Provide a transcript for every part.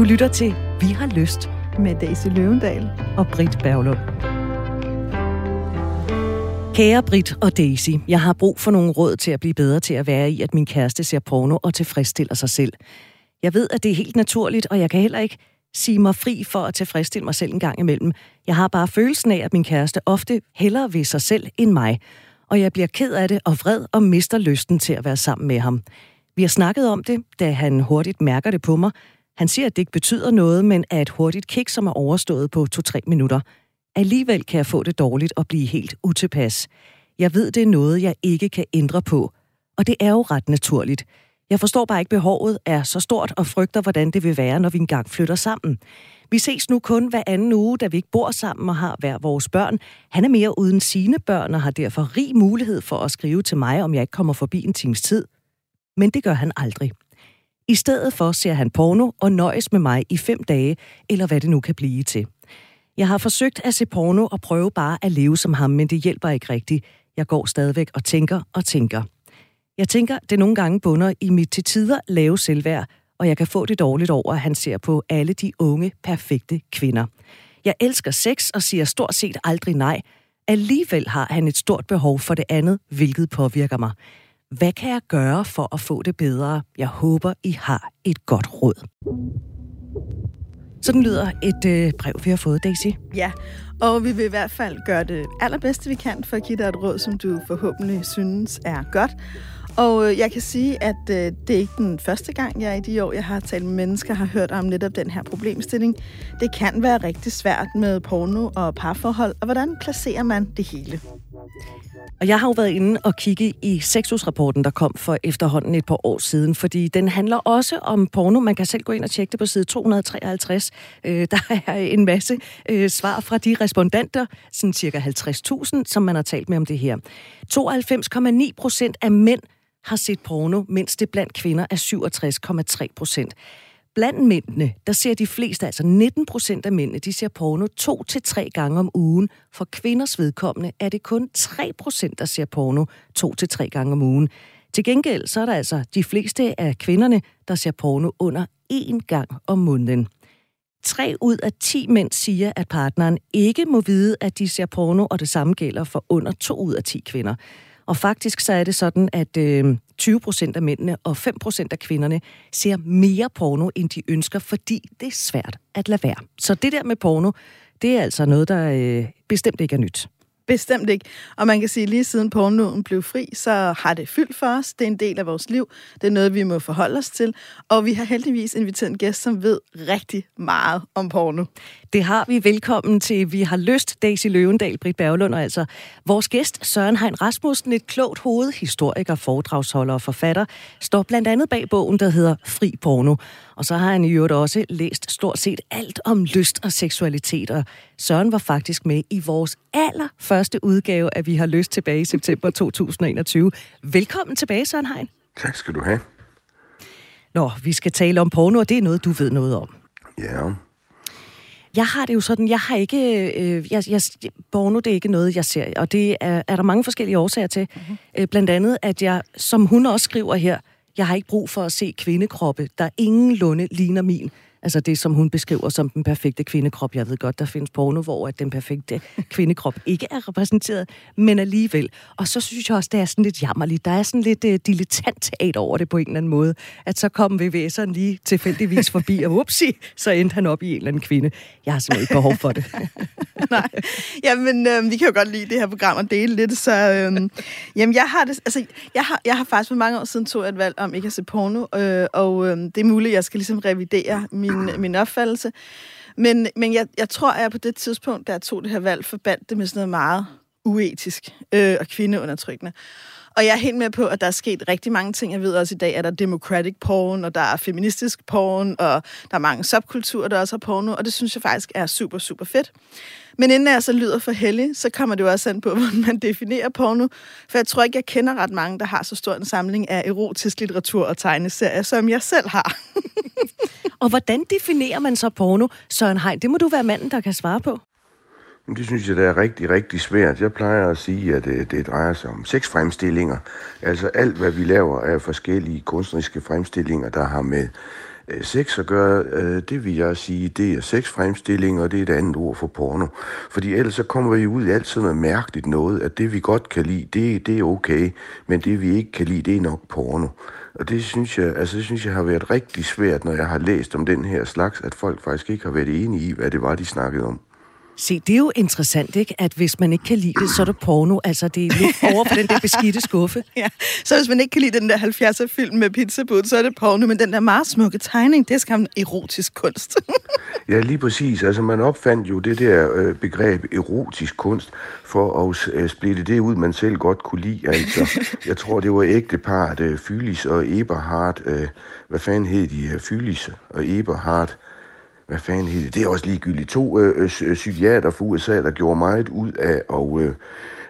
Du lytter til Vi har lyst med Daisy Løvendal og Britt Berglund. Kære Britt og Daisy, jeg har brug for nogle råd til at blive bedre til at være i, at min kæreste ser porno og tilfredsstiller sig selv. Jeg ved, at det er helt naturligt, og jeg kan heller ikke sige mig fri for at tilfredsstille mig selv en gang imellem. Jeg har bare følelsen af, at min kæreste ofte hellere vil sig selv end mig, og jeg bliver ked af det og vred og mister lysten til at være sammen med ham. Vi har snakket om det, da han hurtigt mærker det på mig. Han siger, at det ikke betyder noget, men er et hurtigt kick, som er overstået på 2-3 minutter. Alligevel kan jeg få det dårligt og blive helt utilpas. Jeg ved, det er noget, jeg ikke kan ændre på. Og det er jo ret naturligt. Jeg forstår bare ikke, behovet er så stort og frygter, hvordan det vil være, når vi engang flytter sammen. Vi ses nu kun hver anden uge, da vi ikke bor sammen og har hver vores børn. Han er mere uden sine børn og har derfor rig mulighed for at skrive til mig, om jeg ikke kommer forbi en times tid. Men det gør han aldrig. I stedet for ser han porno og nøjes med mig i fem dage, eller hvad det nu kan blive til. Jeg har forsøgt at se porno og prøve bare at leve som ham, men det hjælper ikke rigtigt. Jeg går stadigvæk og tænker og tænker. Jeg tænker, det nogle gange bunder i mit til tider lave selvværd, og jeg kan få det dårligt over, at han ser på alle de unge, perfekte kvinder. Jeg elsker sex og siger stort set aldrig nej. Alligevel har han et stort behov for det andet, hvilket påvirker mig. Hvad kan jeg gøre for at få det bedre? Jeg håber, I har et godt råd. Sådan lyder et øh, brev, vi har fået, Daisy. Ja, og vi vil i hvert fald gøre det allerbedste, vi kan for at give dig et råd, som du forhåbentlig synes er godt. Og øh, jeg kan sige, at øh, det er ikke den første gang, jeg i de år, jeg har talt med mennesker, har hørt om netop den her problemstilling. Det kan være rigtig svært med porno og parforhold, og hvordan placerer man det hele? Og jeg har jo været inde og kigge i sexusrapporten, der kom for efterhånden et par år siden, fordi den handler også om porno. Man kan selv gå ind og tjekke det på side 253. Øh, der er en masse øh, svar fra de respondenter, sådan cirka 50.000, som man har talt med om det her. 92,9 procent af mænd har set porno, mens det blandt kvinder er 67,3 procent. Blandt mændene, der ser de fleste, altså 19 procent af mændene, de ser porno to til tre gange om ugen. For kvinders vedkommende er det kun 3 procent, der ser porno to til tre gange om ugen. Til gengæld så er der altså de fleste af kvinderne, der ser porno under én gang om måneden. Tre ud af ti mænd siger, at partneren ikke må vide, at de ser porno, og det samme gælder for under to ud af ti kvinder. Og faktisk så er det sådan, at øh, 20 procent af mændene og 5 procent af kvinderne ser mere porno, end de ønsker, fordi det er svært at lade være. Så det der med porno, det er altså noget, der øh, bestemt ikke er nyt. Bestemt ikke. Og man kan sige, at lige siden pornoen blev fri, så har det fyldt for os. Det er en del af vores liv. Det er noget, vi må forholde os til. Og vi har heldigvis inviteret en gæst, som ved rigtig meget om porno. Det har vi. Velkommen til Vi har lyst, Daisy Løvendal, Britt Berglund og altså vores gæst Søren Hein Rasmussen, et klogt hoved, historiker, foredragsholder og forfatter, står blandt andet bag bogen, der hedder Fri Porno. Og så har han i øvrigt også læst stort set alt om lyst og seksualitet, og Søren var faktisk med i vores allerførste udgave af Vi har lyst tilbage i september 2021. Velkommen tilbage, Søren Hein. Tak skal du have. Nå, vi skal tale om porno, og det er noget, du ved noget om. Ja. Jeg har det jo sådan, jeg har ikke, øh, jeg, jeg, porno det er ikke noget, jeg ser, og det er, er der mange forskellige årsager til. Mm-hmm. Øh, blandt andet, at jeg, som hun også skriver her, jeg har ikke brug for at se kvindekroppe, der ingen lunde ligner min. Altså det, som hun beskriver som den perfekte kvindekrop. Jeg ved godt, der findes porno, hvor at den perfekte kvindekrop ikke er repræsenteret, men alligevel. Og så synes jeg også, det er sådan lidt jammerligt. Der er sådan lidt uh, dilettant teater over det på en eller anden måde. At så kom VVS'eren lige tilfældigvis forbi, og upsi, så endte han op i en eller anden kvinde. Jeg har simpelthen ikke behov for det. Nej, jamen øh, vi kan jo godt lide det her program og dele lidt, så øh, jamen, jeg har det, altså, jeg har, jeg har faktisk for mange år siden tog et valg om ikke at se porno, øh, og øh, det er muligt, at jeg skal ligesom revidere min min, min opfattelse. Men, men jeg, jeg tror, at jeg på det tidspunkt, da jeg tog det her valg, forbandt det med sådan noget meget uetisk øh, og kvindeundertrykkende. Og jeg er helt med på, at der er sket rigtig mange ting. Jeg ved også i dag, at der er democratic porn, og der er feministisk porn, og der er mange subkulturer, der også har porno, og det synes jeg faktisk er super, super fedt. Men inden jeg så lyder for heldig, så kommer det jo også an på, hvordan man definerer porno. For jeg tror ikke, jeg kender ret mange, der har så stor en samling af erotisk litteratur og tegneserier, som jeg selv har. og hvordan definerer man så porno, Søren Hein? Det må du være manden, der kan svare på. Det synes jeg, der er rigtig, rigtig svært. Jeg plejer at sige, at det, det drejer sig om seks fremstillinger. Altså alt, hvad vi laver, af forskellige kunstneriske fremstillinger, der har med øh, sex at gøre, øh, det vil jeg sige, det er seks fremstillinger, og det er et andet ord for porno. Fordi ellers så kommer vi ud i alt sådan noget mærkeligt noget, at det vi godt kan lide, det, det er okay, men det vi ikke kan lide, det er nok porno. Og det synes jeg, altså det synes jeg har været rigtig svært, når jeg har læst om den her slags, at folk faktisk ikke har været enige i, hvad det var, de snakkede om. Se, det er jo interessant, ikke? At hvis man ikke kan lide det, så er det porno. Altså, det er lidt over på den der beskidte skuffe. Ja, så hvis man ikke kan lide den der 70'er film med pizzabud, så er det porno, men den der meget smukke tegning, det er skam erotisk kunst. ja, lige præcis. Altså, man opfandt jo det der øh, begreb erotisk kunst for at øh, splitte det ud, man selv godt kunne lide. Altså, jeg tror, det var ægteparet øh, Fylis og Eberhard. Øh, hvad fanden hed de? Fylis og Eberhard hvad fanden hed det? Det er også ligegyldigt. To øh, øh, psykiater fra USA, der gjorde meget ud af at øh,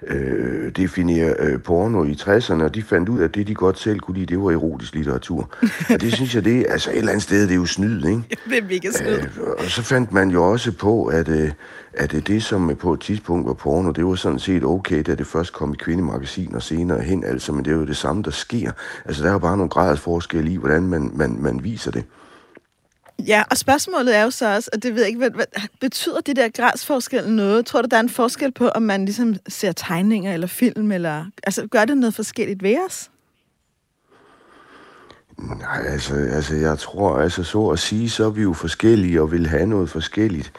øh, definere øh, porno i 60'erne, og de fandt ud af, at det, de godt selv kunne lide, det var erotisk litteratur. og det synes jeg, det er, altså et eller andet sted, det er jo snyd, ikke? det er mega snyd. Øh, og så fandt man jo også på, at, øh, at det, som på et tidspunkt var porno, det var sådan set okay, da det først kom i kvindemagasin og senere hen, altså, men det er jo det samme, der sker. Altså, der er jo bare nogle graders forskel i, hvordan man, man, man viser det. Ja, og spørgsmålet er jo så også, og det ved jeg ikke, hvad, hvad, betyder det der gradsforskel noget? Tror du, der er en forskel på, om man ligesom ser tegninger eller film, eller altså gør det noget forskelligt ved os? Nej, altså, altså jeg tror, altså så at sige, så er vi jo forskellige og vil have noget forskelligt,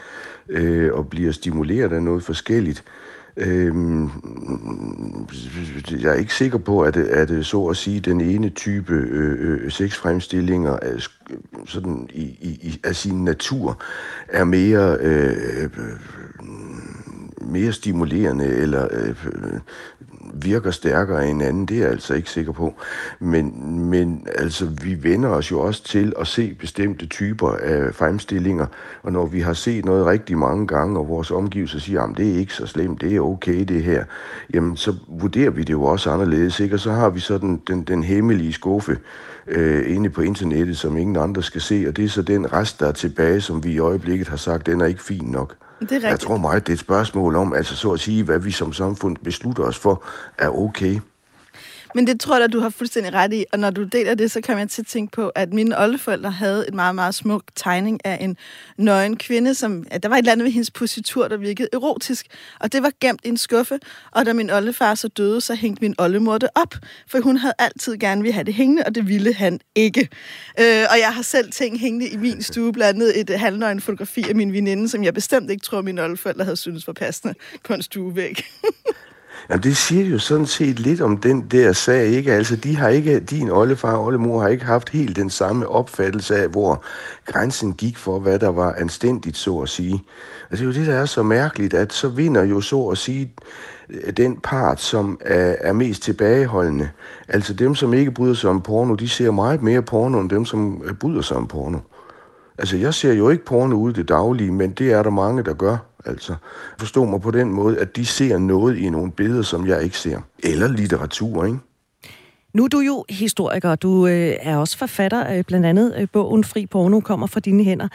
øh, og bliver stimuleret af noget forskelligt. Øhm, jeg er ikke sikker på, at, at så at sige, den ene type øh, øh sexfremstillinger sådan i, i, i, af sin natur er mere øh, øh mere stimulerende eller øh, virker stærkere end anden, det er jeg altså ikke sikker på. Men, men altså, vi vender os jo også til at se bestemte typer af fremstillinger, og når vi har set noget rigtig mange gange, og vores omgivelser siger, at det er ikke så slemt, det er okay det her, jamen så vurderer vi det jo også anderledes, ikke? og så har vi så den, den, den hemmelige skuffe øh, inde på internettet, som ingen andre skal se, og det er så den rest, der er tilbage, som vi i øjeblikket har sagt, den er ikke fin nok. Det er jeg tror meget, det er et spørgsmål om, altså så at sige, hvad vi som samfund beslutter os for, er okay. Men det tror jeg, du har fuldstændig ret i. Og når du deler det, så kan man til tænke på, at mine oldeforældre havde et meget, meget smuk tegning af en nøgen kvinde, som, ja, der var et eller andet ved hendes positur, der virkede erotisk. Og det var gemt i en skuffe. Og da min oldefar så døde, så hængte min oldemor det op. For hun havde altid gerne ville have det hængende, og det ville han ikke. Øh, og jeg har selv ting hængende i min stue, blandt andet et halvnøgen fotografi af min veninde, som jeg bestemt ikke tror, min oldeforældre havde syntes var passende på en stuevæg. Jamen, det siger jo sådan set lidt om den der sag, ikke? Altså, de har ikke, din oldefar og oldemor har ikke haft helt den samme opfattelse af, hvor grænsen gik for, hvad der var anstændigt, så at sige. Altså, det er jo det, der er så mærkeligt, at så vinder jo så at sige den part, som er, er mest tilbageholdende. Altså dem, som ikke bryder sig om porno, de ser meget mere porno, end dem, som øh, bryder sig om porno. Altså, jeg ser jo ikke porno ude det daglige, men det er der mange, der gør. Altså, forstå mig på den måde, at de ser noget i nogle billeder, som jeg ikke ser. Eller litteratur, ikke? Nu er du jo historiker, du øh, er også forfatter, øh, blandt andet øh, bogen Fri Porno kommer fra dine hænder.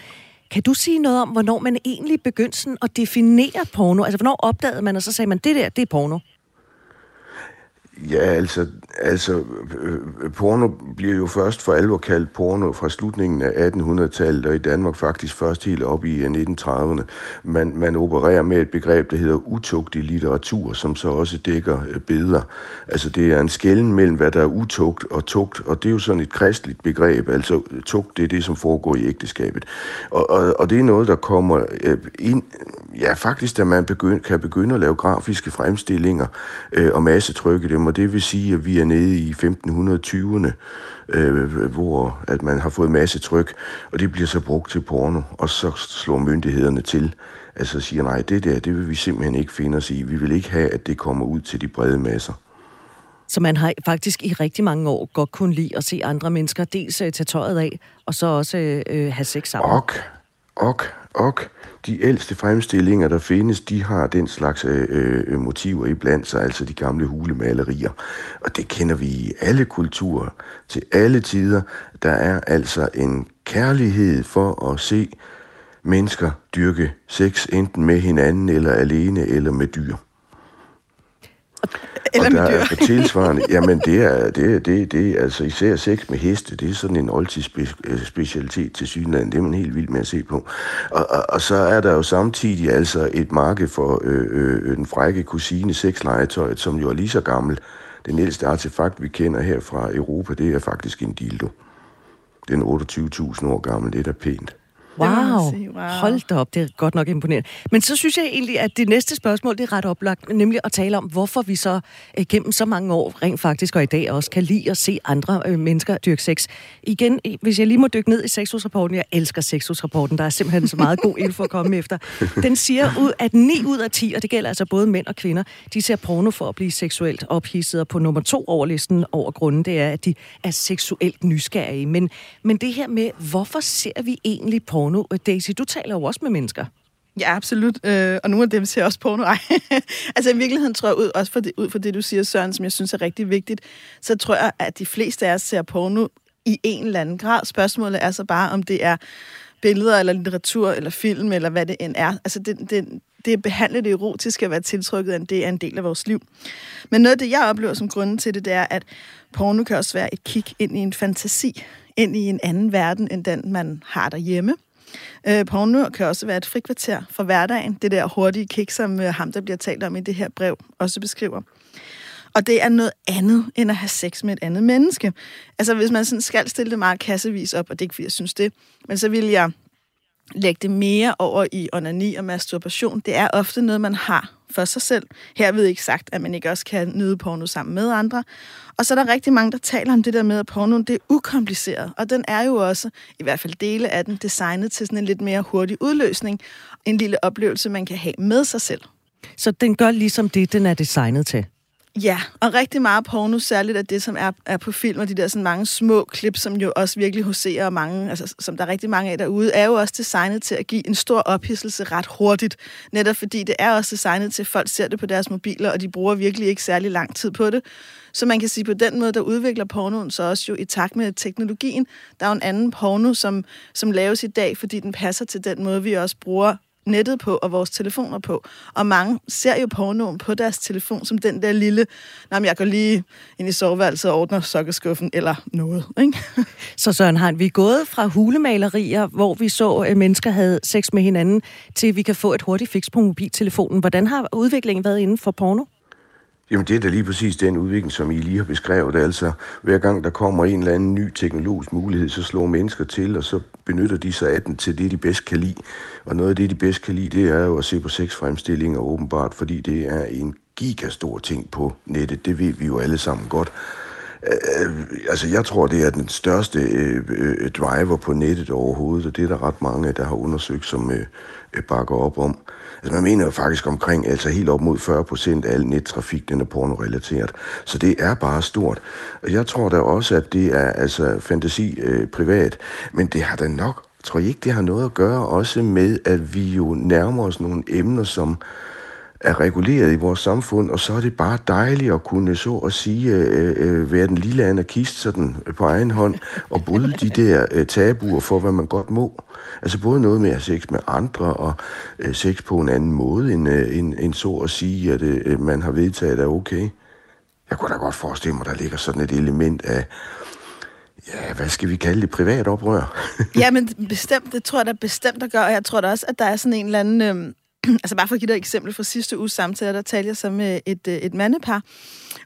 Kan du sige noget om, hvornår man egentlig begyndte sådan at definere porno? Altså, hvornår opdagede man, og så sagde man, det der, det er porno? Ja, altså, altså øh, porno bliver jo først for alvor kaldt porno fra slutningen af 1800-tallet, og i Danmark faktisk først helt op i øh, 1930'erne. Man, man opererer med et begreb, der hedder utugtig litteratur, som så også dækker øh, billeder. Altså det er en skælden mellem, hvad der er utugt og tugt, og det er jo sådan et kristligt begreb. Altså tugt, det er det, som foregår i ægteskabet. Og, og, og det er noget, der kommer øh, ind, ja faktisk, da man begynd, kan begynde at lave grafiske fremstillinger øh, og massetrykke det og det vil sige, at vi er nede i 1520'erne, øh, hvor at man har fået masse tryk, og det bliver så brugt til porno, og så slår myndighederne til, altså siger, nej, det der, det vil vi simpelthen ikke finde os i. Vi vil ikke have, at det kommer ud til de brede masser. Så man har faktisk i rigtig mange år godt kun lide at se andre mennesker dels uh, tage tøjet af, og så også uh, have sex sammen. Ok, og, og de ældste fremstillinger, der findes, de har den slags øh, øh, øh motiver i blandt sig, altså de gamle hulemalerier. Og det kender vi i alle kulturer, til alle tider. Der er altså en kærlighed for at se mennesker dyrke sex, enten med hinanden, eller alene, eller med dyr. Eller og der er på tilsvarende, jamen det er, det, er- det, det er altså især sex med heste, det er sådan en oldtidsspecialitet til synligheden, det er man helt vild med at se på. Og, og, og så er der jo samtidig altså et marked for øh, øh, den frække kusine sexlegetøjet, som jo er lige så gammel. Den ældste artefakt, vi kender her fra Europa, det er faktisk en dildo. Den er 28.000 år gammel, det er da pænt. Wow. sige, wow. Hold da op, det er godt nok imponerende. Men så synes jeg egentlig, at det næste spørgsmål, det er ret oplagt, nemlig at tale om, hvorfor vi så øh, gennem så mange år, rent faktisk og i dag også, kan lide at se andre øh, mennesker dyrke sex. Igen, hvis jeg lige må dykke ned i sexhusrapporten, jeg elsker sexhusrapporten, der er simpelthen så meget god info at komme efter. Den siger ud, at 9 ud af 10, og det gælder altså både mænd og kvinder, de ser porno for at blive seksuelt ophidset, og på nummer to over listen over grunden, det er, at de er seksuelt nysgerrige. Men, men det her med, hvorfor ser vi egentlig porno? Øh, Daisy, du taler jo også med mennesker. Ja, absolut. Øh, og nogle af dem ser også porno. Ej. altså i virkeligheden tror jeg, ud, også for det, ud fra det, du siger, Søren, som jeg synes er rigtig vigtigt, så tror jeg, at de fleste af os ser porno i en eller anden grad. Spørgsmålet er så bare, om det er billeder, eller litteratur, eller film, eller hvad det end er. Altså det, det, det er behandlet det erotiske at være tiltrykket, det er en del af vores liv. Men noget af det, jeg oplever som grunden til det, det er, at porno kan også være et kig ind i en fantasi, ind i en anden verden, end den, man har derhjemme. Øh, Pornør kan også være et frikvarter for hverdagen. Det der hurtige kick, som øh, ham, der bliver talt om i det her brev, også beskriver. Og det er noget andet, end at have sex med et andet menneske. Altså, hvis man sådan skal stille det meget kassevis op, og det er ikke, fordi jeg synes det, men så vil jeg lægge det mere over i onani og masturbation. Det er ofte noget, man har for sig selv. Her ved ikke sagt, at man ikke også kan nyde porno sammen med andre. Og så er der rigtig mange, der taler om det der med, at pornoen det er ukompliceret. Og den er jo også, i hvert fald dele af den, designet til sådan en lidt mere hurtig udløsning. En lille oplevelse, man kan have med sig selv. Så den gør ligesom det, den er designet til. Ja, og rigtig meget porno, særligt af det, som er, er på film, og de der sådan mange små klip, som jo også virkelig huserer og mange, altså, som der er rigtig mange af derude, er jo også designet til at give en stor ophidselse ret hurtigt. Netop fordi det er også designet til, at folk ser det på deres mobiler, og de bruger virkelig ikke særlig lang tid på det. Så man kan sige, på den måde, der udvikler pornoen så også jo i takt med teknologien. Der er jo en anden porno, som, som laves i dag, fordi den passer til den måde, vi også bruger nettet på og vores telefoner på. Og mange ser jo pornoen på deres telefon som den der lille, nej, men jeg går lige ind i soveværelset og ordner sokkeskuffen eller noget. Ikke? Så Søren Hein, vi er gået fra hulemalerier, hvor vi så, at mennesker havde sex med hinanden, til vi kan få et hurtigt fix på mobiltelefonen. Hvordan har udviklingen været inden for porno? Jamen det er da lige præcis den udvikling, som I lige har beskrevet. Altså hver gang der kommer en eller anden ny teknologisk mulighed, så slår mennesker til, og så benytter de sig af den til det, de bedst kan lide. Og noget af det, de bedst kan lide, det er jo at se på sexfremstillinger åbenbart, fordi det er en gigastor ting på nettet. Det ved vi jo alle sammen godt. Øh, altså, jeg tror, det er den største øh, øh, driver på nettet overhovedet, og det er der ret mange, der har undersøgt, som øh, øh bakker op om man mener jo faktisk omkring, altså helt op mod 40 procent af al nettrafik, den er pornorelateret. Så det er bare stort. Og jeg tror da også, at det er altså fantasi øh, privat, men det har da nok, tror jeg ikke, det har noget at gøre også med, at vi jo nærmer os nogle emner, som er reguleret i vores samfund, og så er det bare dejligt at kunne så at sige øh, øh, være den lille anarkist sådan øh, på egen hånd og bryde de der øh, tabuer for, hvad man godt må. Altså både noget med at have sex med andre og øh, sex på en anden måde, end, øh, end, end så at sige, at øh, man har vedtaget er okay. Jeg kunne da godt forestille mig, der ligger sådan et element af, ja, hvad skal vi kalde det, privat oprør? ja, men bestemt, det tror jeg da bestemt, der gør, og jeg tror da også, at der er sådan en eller anden... Øh altså bare for at give dig et eksempel fra sidste uges samtale, der talte jeg så med et, øh, et mandepar,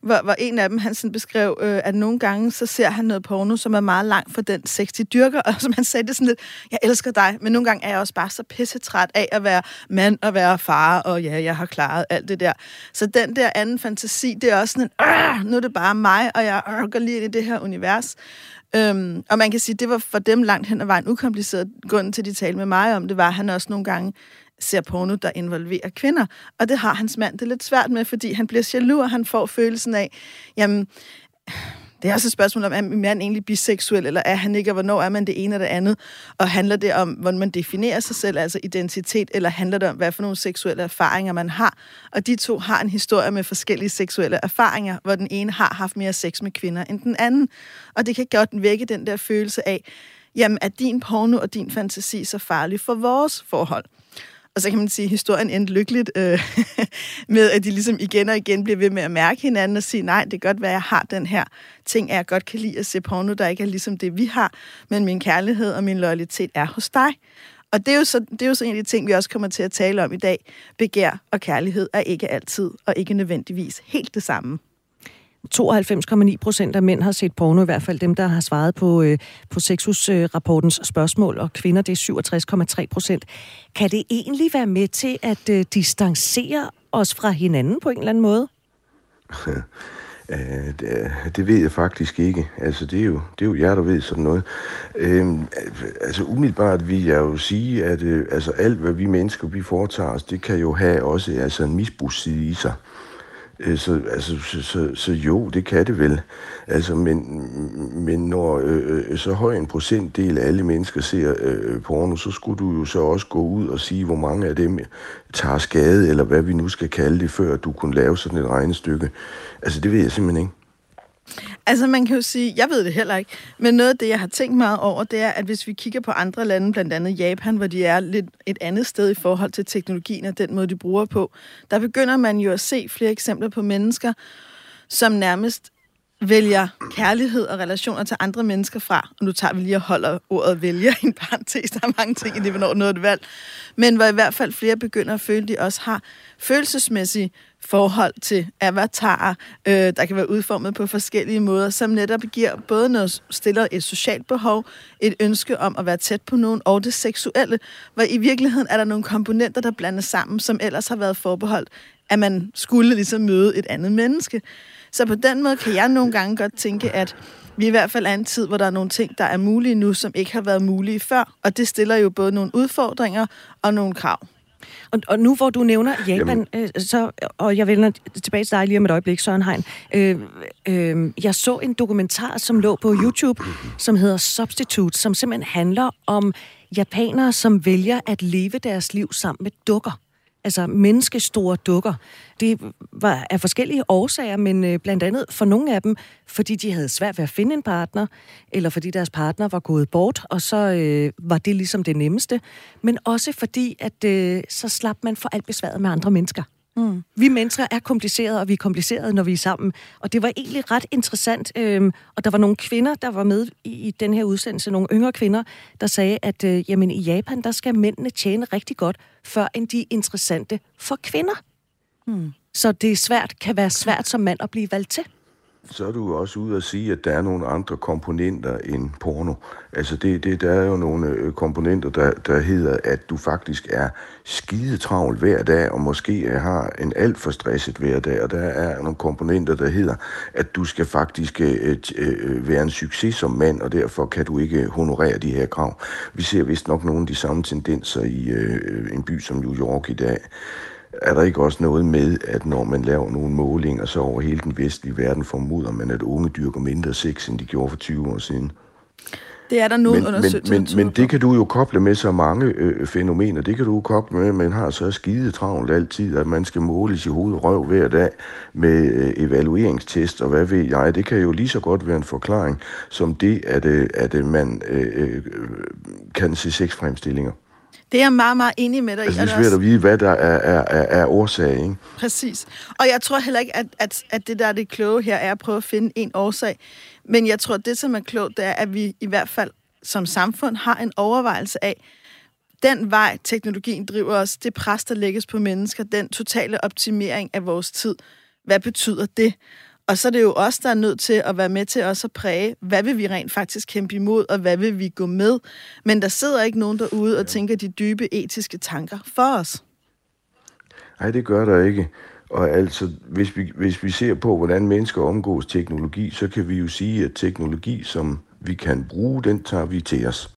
hvor, hvor en af dem, han sådan beskrev, øh, at nogle gange, så ser han noget porno, som er meget langt fra den sex, de dyrker, og som han sagde det sådan lidt, jeg elsker dig, men nogle gange er jeg også bare så pissetræt af at være mand og være far, og ja, jeg har klaret alt det der. Så den der anden fantasi, det er også sådan en, nu er det bare mig, og jeg øh, går lige ind i det her univers. Øhm, og man kan sige, det var for dem langt hen ad vejen ukompliceret. Grunden til, at de talte med mig om det, var, at han også nogle gange ser porno, der involverer kvinder. Og det har hans mand det lidt svært med, fordi han bliver jaloux, og han får følelsen af, jamen, det er også et spørgsmål om, er man egentlig biseksuel, eller er han ikke, og hvornår er man det ene eller det andet? Og handler det om, hvordan man definerer sig selv, altså identitet, eller handler det om, hvad for nogle seksuelle erfaringer man har? Og de to har en historie med forskellige seksuelle erfaringer, hvor den ene har haft mere sex med kvinder end den anden. Og det kan godt vække den der følelse af, jamen, er din porno og din fantasi så farlig for vores forhold? Og så kan man sige, at historien endte lykkeligt øh, med, at de ligesom igen og igen bliver ved med at mærke hinanden og sige, nej, det kan godt være, at jeg har den her ting, at jeg godt kan lide at se porno, der ikke er ligesom det, vi har, men min kærlighed og min loyalitet er hos dig. Og det er, jo så, det er jo så en af de ting, vi også kommer til at tale om i dag. Begær og kærlighed er ikke altid og ikke nødvendigvis helt det samme. 92,9 procent af mænd har set porno, i hvert fald dem, der har svaret på, øh, på Sexus-rapportens øh, spørgsmål, og kvinder det er 67,3 procent. Kan det egentlig være med til at øh, distancere os fra hinanden på en eller anden måde? det, det ved jeg faktisk ikke. Altså, det er jo, det er jo jer, der ved sådan noget. Øhm, altså, umiddelbart vil jeg jo sige, at øh, altså, alt, hvad vi mennesker vi foretager os, det kan jo have også altså, en misbrugsside i sig. Øh, så, altså, så, så, så jo, det kan det vel. Altså, men, men når øh, øh, så høj en procentdel af alle mennesker ser øh, porno, så skulle du jo så også gå ud og sige, hvor mange af dem tager skade, eller hvad vi nu skal kalde det, før du kunne lave sådan et regnestykke. Altså, det ved jeg simpelthen ikke. Altså man kan jo sige, jeg ved det heller ikke, men noget af det, jeg har tænkt meget over, det er, at hvis vi kigger på andre lande, blandt andet Japan, hvor de er lidt et andet sted i forhold til teknologien og den måde, de bruger på, der begynder man jo at se flere eksempler på mennesker, som nærmest vælger kærlighed og relationer til andre mennesker fra, og nu tager vi lige og holder ordet vælger i en parentes, der er mange ting i det, hvornår noget er et valg, men hvor i hvert fald flere begynder at føle, at de også har følelsesmæssige forhold til avatarer, øh, der kan være udformet på forskellige måder, som netop giver både noget, stiller et socialt behov, et ønske om at være tæt på nogen, og det seksuelle, hvor i virkeligheden er der nogle komponenter, der blandes sammen, som ellers har været forbeholdt, at man skulle ligesom møde et andet menneske. Så på den måde kan jeg nogle gange godt tænke, at vi i hvert fald er en tid, hvor der er nogle ting, der er mulige nu, som ikke har været mulige før. Og det stiller jo både nogle udfordringer og nogle krav. Og, og nu hvor du nævner Japan, øh, så, og jeg vender tilbage til dig lige om et øjeblik, Søren Hein. Øh, øh, jeg så en dokumentar, som lå på YouTube, som hedder Substitute, som simpelthen handler om japanere, som vælger at leve deres liv sammen med dukker altså menneskestore dukker. Det var af forskellige årsager, men øh, blandt andet for nogle af dem, fordi de havde svært ved at finde en partner, eller fordi deres partner var gået bort, og så øh, var det ligesom det nemmeste. Men også fordi, at øh, så slap man for alt besværet med andre mennesker. Mm. Vi mennesker er komplicerede, og vi er komplicerede, når vi er sammen. Og det var egentlig ret interessant. Øhm, og der var nogle kvinder, der var med i, i den her udsendelse, nogle yngre kvinder, der sagde, at øh, jamen, i Japan, der skal mændene tjene rigtig godt, før end de er interessante for kvinder. Mm. Så det er svært, kan være svært som mand at blive valgt til så er du også ude at sige, at der er nogle andre komponenter end porno. Altså, det, det, der er jo nogle øh, komponenter, der, der hedder, at du faktisk er skide travl hver dag, og måske øh, har en alt for stresset hver dag, og der er nogle komponenter, der hedder, at du skal faktisk øh, øh, øh, være en succes som mand, og derfor kan du ikke honorere de her krav. Vi ser vist nok nogle af de samme tendenser i øh, en by som New York i dag er der ikke også noget med, at når man laver nogle målinger, så over hele den vestlige verden formoder man, at unge dyrker mindre sex, end de gjorde for 20 år siden? Det er der nogen men, men, men, men det kan du jo koble med så mange øh, fænomener. Det kan du jo koble med, at man har så skide travlt altid, at man skal måles i hoved og røv hver dag med øh, evalueringstest og hvad ved jeg. Det kan jo lige så godt være en forklaring som det, at, øh, at øh, man øh, øh, kan se sexfremstillinger. Det er jeg meget, meget enig med dig altså, i. Det er svært at vide, hvad der er, er, er, er årsag, ikke? Præcis. Og jeg tror heller ikke, at, at, at det der er det kloge her, er at prøve at finde en årsag. Men jeg tror, at det, som er klogt, det er, at vi i hvert fald som samfund har en overvejelse af, den vej, teknologien driver os, det pres, der lægges på mennesker, den totale optimering af vores tid. Hvad betyder det? Og så er det jo os, der er nødt til at være med til også at præge, hvad vil vi rent faktisk kæmpe imod, og hvad vil vi gå med. Men der sidder ikke nogen derude og tænker de dybe etiske tanker for os. Nej, det gør der ikke. Og altså, hvis vi, hvis vi ser på, hvordan mennesker omgås teknologi, så kan vi jo sige, at teknologi, som vi kan bruge, den tager vi til os.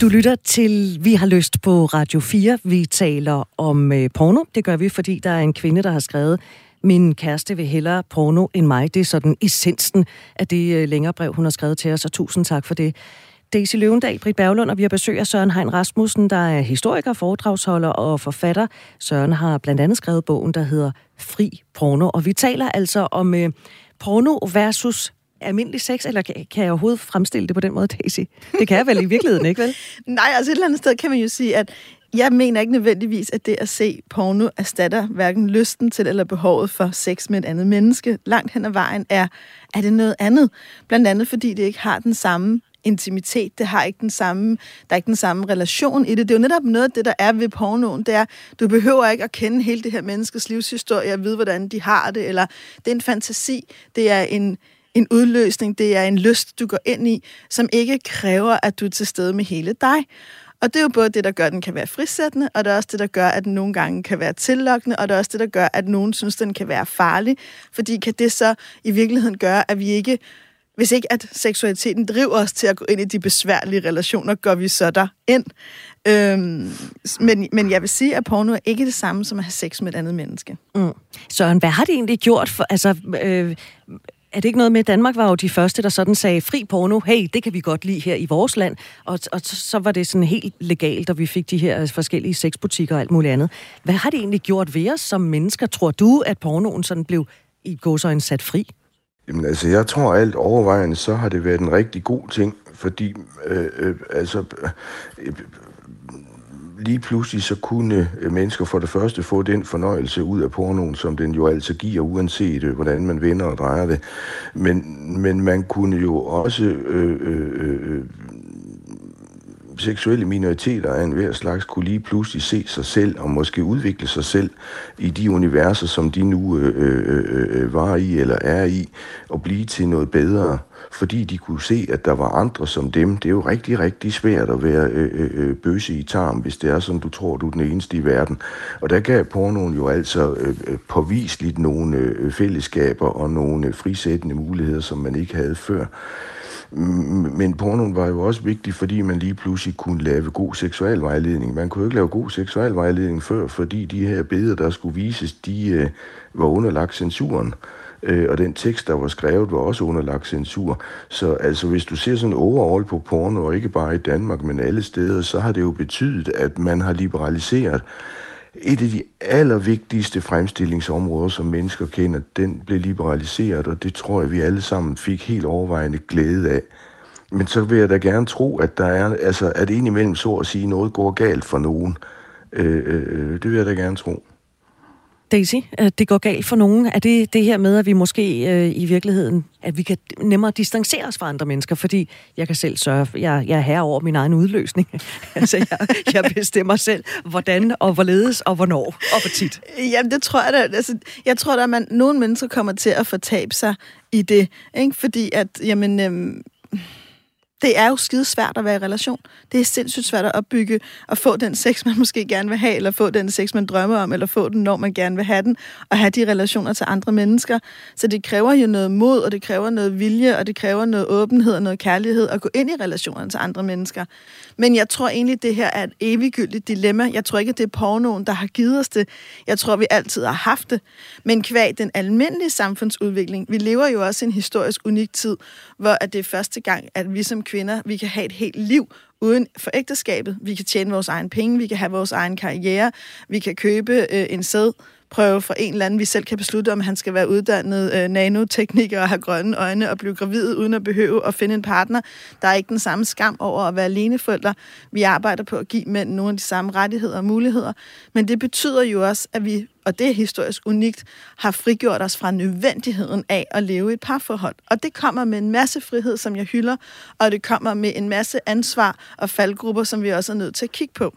Du lytter til Vi har lyst på Radio 4. Vi taler om øh, porno. Det gør vi, fordi der er en kvinde, der har skrevet, min kæreste vil hellere porno end mig. Det er sådan essensen af det øh, længere brev, hun har skrevet til os, og tusind tak for det. Daisy Løvendal, Britt Berglund, og vi har besøg af Søren Hein Rasmussen, der er historiker, foredragsholder og forfatter. Søren har blandt andet skrevet bogen, der hedder Fri Porno, og vi taler altså om øh, porno versus almindelig sex, eller kan jeg overhovedet fremstille det på den måde, Daisy? Det kan jeg vel i virkeligheden, ikke vel? Nej, altså et eller andet sted kan man jo sige, at jeg mener ikke nødvendigvis, at det at se porno erstatter hverken lysten til eller behovet for sex med et andet menneske. Langt hen ad vejen er, er det noget andet. Blandt andet fordi det ikke har den samme intimitet, det har ikke den samme, der er ikke den samme relation i det. Det er jo netop noget af det, der er ved pornoen, det er, du behøver ikke at kende hele det her menneskes livshistorie og vide, hvordan de har det, eller det er en fantasi, det er en, en udløsning, det er en lyst, du går ind i, som ikke kræver, at du er til stede med hele dig. Og det er jo både det, der gør, at den kan være frisættende, og det er også det, der gør, at den nogle gange kan være tillokkende, og det er også det, der gør, at nogen synes, den kan være farlig. Fordi kan det så i virkeligheden gøre, at vi ikke, hvis ikke at seksualiteten driver os til at gå ind i de besværlige relationer, går vi så der ind. Øhm, men, men jeg vil sige, at porno er ikke det samme som at have sex med et andet menneske. Mm. Søren, hvad har det egentlig gjort for... Altså, øh, er det ikke noget med, at Danmark var jo de første, der sådan sagde, fri porno, hey, det kan vi godt lide her i vores land. Og, og så var det sådan helt legalt, og vi fik de her forskellige sexbutikker og alt muligt andet. Hvad har det egentlig gjort ved os som mennesker? Tror du, at pornoen sådan blev i gåsøjne sat fri? Jamen altså, jeg tror alt overvejende, så har det været en rigtig god ting, fordi øh, øh, altså, øh, lige pludselig så kunne øh, mennesker for det første få den fornøjelse ud af pornoen, som den jo altså giver, uanset øh, hvordan man vender og drejer det. Men, men man kunne jo også øh, øh, øh, seksuelle minoriteter af enhver slags kunne lige pludselig se sig selv og måske udvikle sig selv i de universer, som de nu øh, øh, øh, øh var i eller er i, og blive til noget bedre fordi de kunne se, at der var andre som dem. Det er jo rigtig, rigtig svært at være øh, øh, øh bøse i tarm, hvis det er sådan, du tror, du er den eneste i verden. Og der gav pornoen jo altså øh, øh påviseligt nogle øh, fællesskaber og nogle øh, frisættende muligheder, som man ikke havde før. Men pornoen var jo også vigtig, fordi man lige pludselig kunne lave god seksualvejledning. Man kunne jo ikke lave god seksualvejledning før, fordi de her billeder, der skulle vises, de øh, var underlagt censuren øh, øh, og den tekst, der var skrevet, var også underlagt censur. Så altså, hvis du ser sådan overall på porno, og ikke bare i Danmark, men alle steder, så har det jo betydet, at man har liberaliseret et af de allervigtigste fremstillingsområder, som mennesker kender, den blev liberaliseret, og det tror jeg, vi alle sammen fik helt overvejende glæde af. Men så vil jeg da gerne tro, at der er, altså, at indimellem så at sige, noget går galt for nogen. Øh, øh, øh det vil jeg da gerne tro. Daisy, øh, det går galt for nogen. Er det det her med, at vi måske øh, i virkeligheden, at vi kan nemmere distancere os fra andre mennesker, fordi jeg kan selv sørge, jeg, jeg er herre over min egen udløsning. altså, jeg, jeg bestemmer selv, hvordan og hvorledes og hvornår og hvor tit. Jamen, det tror jeg da. Altså, jeg tror da, at man, nogle mennesker kommer til at fortabe sig i det, ikke? fordi at, jamen... Øh, det er jo skide svært at være i relation. Det er sindssygt svært at opbygge og få den sex, man måske gerne vil have, eller få den sex, man drømmer om, eller få den, når man gerne vil have den, og have de relationer til andre mennesker. Så det kræver jo noget mod, og det kræver noget vilje, og det kræver noget åbenhed og noget kærlighed at gå ind i relationerne til andre mennesker. Men jeg tror egentlig, det her er et eviggyldigt dilemma. Jeg tror ikke, at det er pornoen, der har givet os det. Jeg tror, vi altid har haft det. Men kvæg den almindelige samfundsudvikling, vi lever jo også i en historisk unik tid, hvor at det er første gang, at vi som kvinder, vi kan have et helt liv uden for ægteskabet. Vi kan tjene vores egen penge, vi kan have vores egen karriere, vi kan købe øh, en sæd, prøve for en eller anden, vi selv kan beslutte, om han skal være uddannet øh, nanotekniker og have grønne øjne og blive gravid uden at behøve at finde en partner. Der er ikke den samme skam over at være aleneforældre. Vi arbejder på at give mænd nogle af de samme rettigheder og muligheder. Men det betyder jo også, at vi, og det er historisk unikt, har frigjort os fra nødvendigheden af at leve i et parforhold. Og det kommer med en masse frihed, som jeg hylder, og det kommer med en masse ansvar og faldgrupper, som vi også er nødt til at kigge på.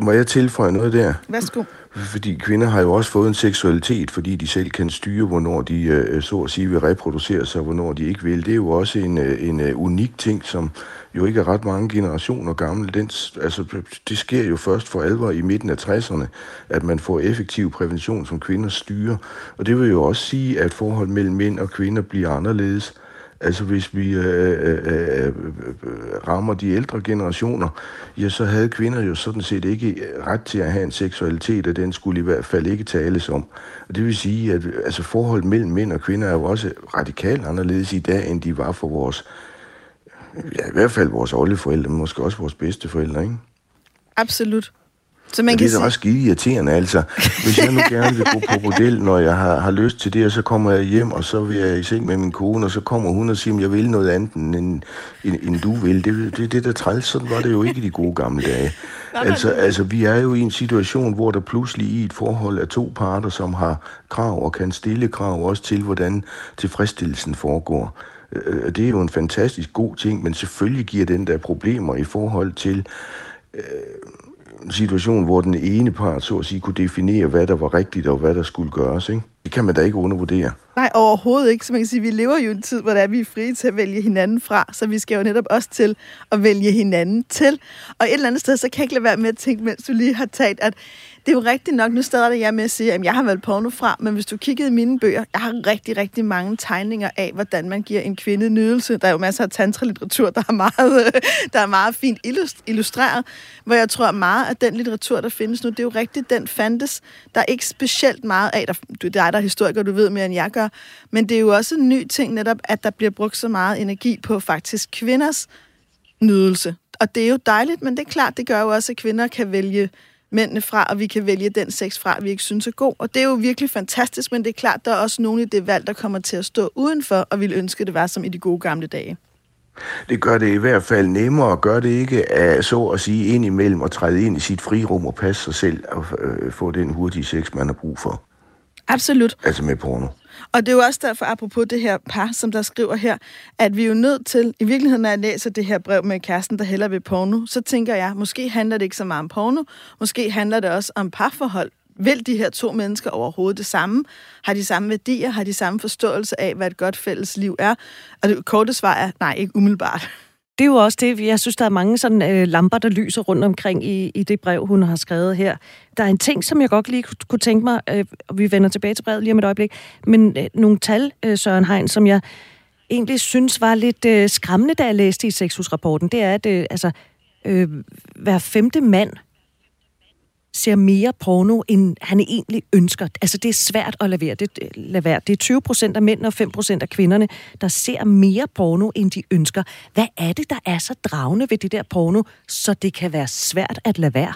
Må jeg tilføje noget der? Værsgo. Fordi kvinder har jo også fået en seksualitet, fordi de selv kan styre, hvornår de øh, så at sige vil reproducere sig, og hvornår de ikke vil. Det er jo også en, øh, en øh, unik ting, som jo ikke er ret mange generationer gammel. Den, altså, det sker jo først for alvor i midten af 60'erne, at man får effektiv prævention, som kvinder styrer. Og det vil jo også sige, at forhold mellem mænd og kvinder bliver anderledes. Altså hvis vi øh øh, øh, øh, øh, rammer de ældre generationer, ja, så havde kvinder jo sådan set ikke ret til at have en seksualitet, og den skulle i hvert fald ikke tales om. Og det vil sige, at altså, forholdet mellem mænd og kvinder er jo også radikalt anderledes i dag, end de var for vores, ja, i hvert fald vores oldeforældre, men måske også vores bedste forældre, ikke? Absolut. Så man kan det er sige... også skide irriterende, altså. Hvis jeg nu gerne vil gå på bordel, når jeg har, har lyst til det, og så kommer jeg hjem, og så vil jeg i seng med min kone, og så kommer hun og siger, at jeg vil noget andet, end, end, end du vil. Det, det, det der træls, sådan var det jo ikke i de gode gamle dage. altså, altså, vi er jo i en situation, hvor der pludselig i et forhold er to parter, som har krav og kan stille krav også til, hvordan tilfredsstillelsen foregår. Øh, det er jo en fantastisk god ting, men selvfølgelig giver den der problemer i forhold til øh, situation, hvor den ene part så at sige kunne definere, hvad der var rigtigt og hvad der skulle gøres. Ikke? Det kan man da ikke undervurdere. Nej, overhovedet ikke. Så man kan sige, vi lever jo i en tid, hvor der er, vi er frie til at vælge hinanden fra, så vi skal jo netop også til at vælge hinanden til. Og et eller andet sted, så kan jeg ikke lade være med at tænke, mens du lige har talt, at det er jo rigtigt nok, nu starter jeg med at sige, at jeg har valgt porno fra, men hvis du kiggede i mine bøger, jeg har rigtig, rigtig mange tegninger af, hvordan man giver en kvinde nydelse. Der er jo masser af tantra-litteratur, der er meget, der er meget fint illustreret, hvor jeg tror, at meget af den litteratur, der findes nu, det er jo rigtigt, den fandtes. Der er ikke specielt meget af, der, det er dig, der er historiker, du ved mere, end jeg gør, men det er jo også en ny ting netop, at der bliver brugt så meget energi på faktisk kvinders nydelse. Og det er jo dejligt, men det er klart, det gør jo også, at kvinder kan vælge mændene fra, og vi kan vælge den sex fra, vi ikke synes er god. Og det er jo virkelig fantastisk, men det er klart, der er også nogle i det valg, der kommer til at stå udenfor, og vil ønske, det var som i de gode gamle dage. Det gør det i hvert fald nemmere, og gør det ikke af så at sige ind imellem og træde ind i sit frirum og passe sig selv og øh, få den hurtige sex, man har brug for. Absolut. Altså med porno. Og det er jo også derfor, apropos det her par, som der skriver her, at vi er jo nødt til, i virkeligheden når jeg læser det her brev med kæresten, der heller vil porno, så tænker jeg, måske handler det ikke så meget om porno, måske handler det også om parforhold. Vil de her to mennesker overhovedet det samme? Har de samme værdier? Har de samme forståelse af, hvad et godt fælles liv er? Og det korte svar er, nej, ikke umiddelbart det er jo også det, jeg synes, der er mange sådan øh, lamper, der lyser rundt omkring i, i det brev, hun har skrevet her. Der er en ting, som jeg godt lige kunne tænke mig, øh, og vi vender tilbage til brevet lige om et øjeblik, men øh, nogle tal, øh, Søren Hein, som jeg egentlig synes var lidt øh, skræmmende, da jeg læste i sexhusrapporten, det er, at øh, altså, øh, hver femte mand ser mere porno, end han egentlig ønsker. Altså, det er svært at lade være. Det, lade være. det er 20 procent af mænd og 5 procent af kvinderne, der ser mere porno, end de ønsker. Hvad er det, der er så dragende ved det der porno, så det kan være svært at lade være?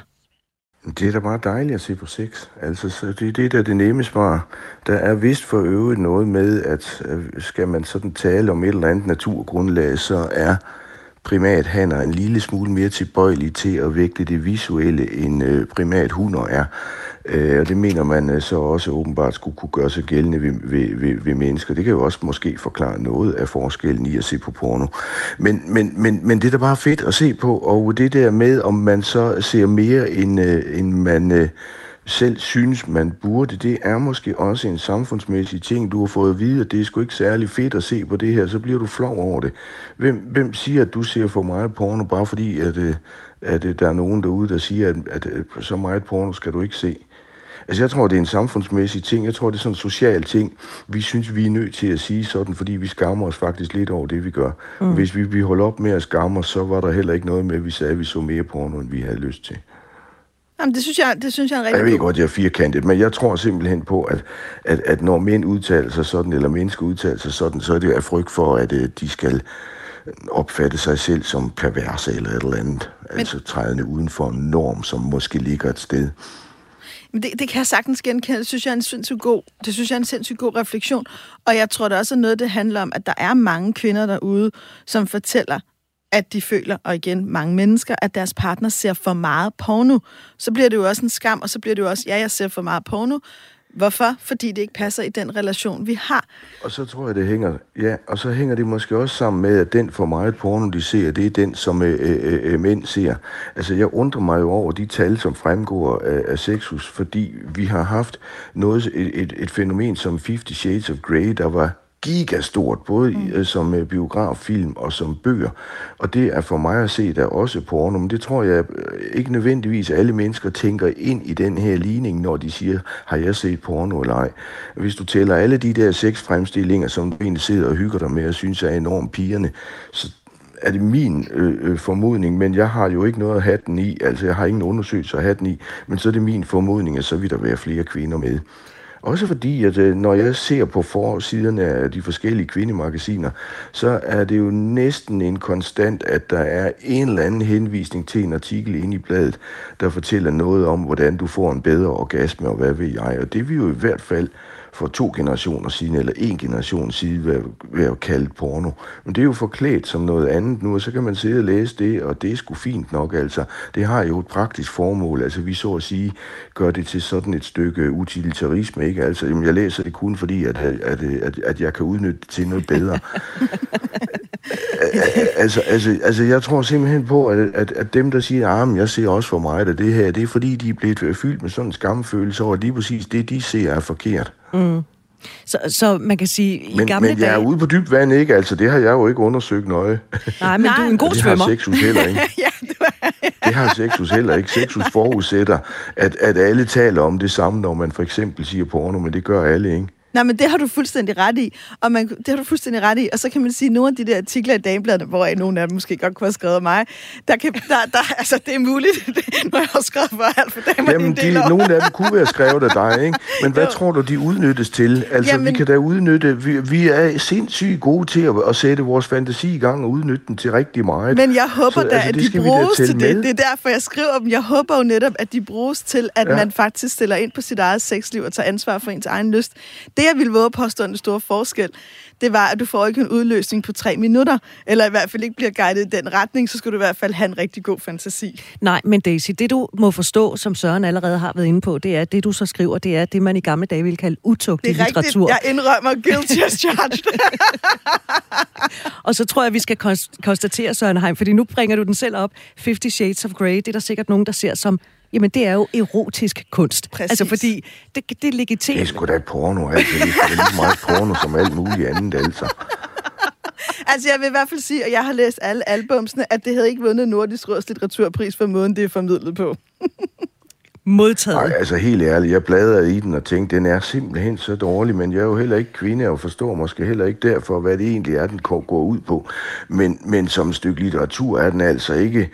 Det er da bare dejligt at se på sex. Altså, så det, det er da det nemme svar. Der er vist for øvrigt noget med, at øh, skal man sådan tale om et eller andet naturgrundlag, så er primathanner en lille smule mere tilbøjelige til at vægte det visuelle, end øh, primat hunder er. Øh, og det mener man øh, så også åbenbart skulle kunne gøre sig gældende ved, ved, ved, ved mennesker. Det kan jo også måske forklare noget af forskellen i at se på porno. Men, men, men, men det er da bare fedt at se på, og det der med, om man så ser mere, end, øh, end man... Øh, selv synes, man burde, det er måske også en samfundsmæssig ting. Du har fået at vide, at det er sgu ikke særlig fedt at se på det her, så bliver du flov over det. Hvem, hvem siger, at du ser for meget porno, bare fordi, at, øh, at, at øh, der er nogen derude, der siger, at, at, at så meget porno skal du ikke se? Altså, jeg tror, det er en samfundsmæssig ting. Jeg tror, det er sådan en social ting. Vi synes, vi er nødt til at sige sådan, fordi vi skammer os faktisk lidt over det, vi gør. Mm. Hvis vi, vi holder op med at skamme os, så var der heller ikke noget med, at vi sagde, at vi så mere porno, end vi havde lyst til. Jamen, det synes jeg, det synes jeg er rigtig Jeg ved godt, jeg er firkantet, men jeg tror simpelthen på, at, at, at når mænd udtaler sig sådan, eller mennesker udtaler sig sådan, så er det af frygt for, at uh, de skal opfatte sig selv som perverse eller et eller andet. Men... Altså trædende uden for en norm, som måske ligger et sted. Men det, det kan jeg sagtens genkende. Det synes jeg er en sindssygt god, det synes jeg er en sindssygt god refleksion. Og jeg tror det også er noget, det handler om, at der er mange kvinder derude, som fortæller, at de føler, og igen mange mennesker, at deres partner ser for meget porno. Så bliver det jo også en skam, og så bliver det jo også, ja, jeg ser for meget porno. Hvorfor? Fordi det ikke passer i den relation, vi har. Og så tror jeg, det hænger, ja, og så hænger det måske også sammen med, at den for meget porno, de ser, det er den, som øh, øh, øh, øh mænd ser. Altså, jeg undrer mig jo over de tal, som fremgår af, af sexus, fordi vi har haft noget, et, et, et fænomen som 50 Shades of Grey, der var gigastort, både mm. Øh, som uh, biograffilm og som bøger. Og det er for mig at se der også porno, men det tror jeg øh, ikke nødvendigvis alle mennesker tænker ind i den her ligning, når de siger, har jeg set porno eller ej. Hvis du tæller alle de der seks fremstillinger, som du egentlig sidder og hygger dig med og synes er enormt pigerne, så er det min øh, øh, formodning, men jeg har jo ikke noget at have den i, altså jeg har ingen undersøgelser at have den i, men så er det min formodning, at så vil der være flere kvinder med. Også fordi, at øh, når jeg ser på forsiderne af de forskellige kvindemagasiner, så er det jo næsten en konstant, at der er en eller anden henvisning til en artikel inde i bladet, der fortæller noget om, hvordan du får en bedre orgasme, og hvad ved jeg. Og det vil jo i hvert fald for to generationer siden, eller en generation siden, hvad, hvad kaldt porno. Men det er jo forklædt som noget andet nu, og så kan man sidde og læse det, og det er sgu fint nok, altså. Det har jo et praktisk formål, altså vi så at sige gør det til sådan et stykke utilitarisme, ikke? Altså, jamen, jeg læser det kun fordi, at, at, at, at jeg kan udnytte det til noget bedre. altså, altså, altså, jeg tror simpelthen på, at, at, at dem, der siger, at ah, jeg ser også for mig at det her, det er fordi, de er blevet fyldt med sådan en skamfølelse over, at lige præcis det, de ser, er forkert. Mm. Så, så man kan sige, men, i gamle men jeg er dage... ude på dybt vand, ikke? Altså, det har jeg jo ikke undersøgt nøje. Nej, men du er en god svømmer. Det har sexus heller ikke. ja, det, var... det har sexus heller ikke. Sexus forudsætter, at, at alle taler om det samme, når man for eksempel siger porno, men det gør alle, ikke? Nej, men det har du fuldstændig ret i. Og man, det har du fuldstændig ret i. Og så kan man sige, at nogle af de der artikler i Damebladet, hvor nogle af dem måske godt kunne have skrevet af mig, der kan, der, der, altså, det er muligt, når jeg har skrevet for alt for damer Jamen, de, nogle af dem kunne være skrevet af dig, ikke? Men hvad jo. tror du, de udnyttes til? Altså, Jamen, vi kan da udnytte... Vi, vi er sindssygt gode til at, at sætte vores fantasi i gang og udnytte den til rigtig meget. Men jeg håber så, da, altså, at de bruges til det. Med. Det er derfor, jeg skriver dem. Jeg håber jo netop, at de bruges til, at ja. man faktisk stiller ind på sit eget sexliv og tager ansvar for ens egen lyst. Det, jeg ville våge at påstå en stor forskel, det var, at du får ikke en udløsning på tre minutter, eller i hvert fald ikke bliver guidet i den retning, så skal du i hvert fald have en rigtig god fantasi. Nej, men Daisy, det du må forstå, som Søren allerede har været inde på, det er, at det du så skriver, det er det, man i gamle dage ville kalde utugtig litteratur. Det er rigtigt, jeg indrømmer guilty as charged. og så tror jeg, vi skal konstatere, Søren Heim, fordi nu bringer du den selv op, 50 Shades of Grey, det er der sikkert nogen, der ser som Jamen, det er jo erotisk kunst. Præcis. Altså, fordi det, det er legitimt. Det er sgu da porno, altså. Det er lige meget porno som alt muligt andet, altså. Altså, jeg vil i hvert fald sige, at jeg har læst alle albumsene, at det havde ikke vundet Nordisk Råds litteraturpris for måden, det er formidlet på. Modtaget. Nej, altså helt ærligt, jeg bladrede i den og tænkte, den er simpelthen så dårlig, men jeg er jo heller ikke kvinde og forstår måske heller ikke derfor, hvad det egentlig er, den går ud på. Men, men som et stykke litteratur er den altså ikke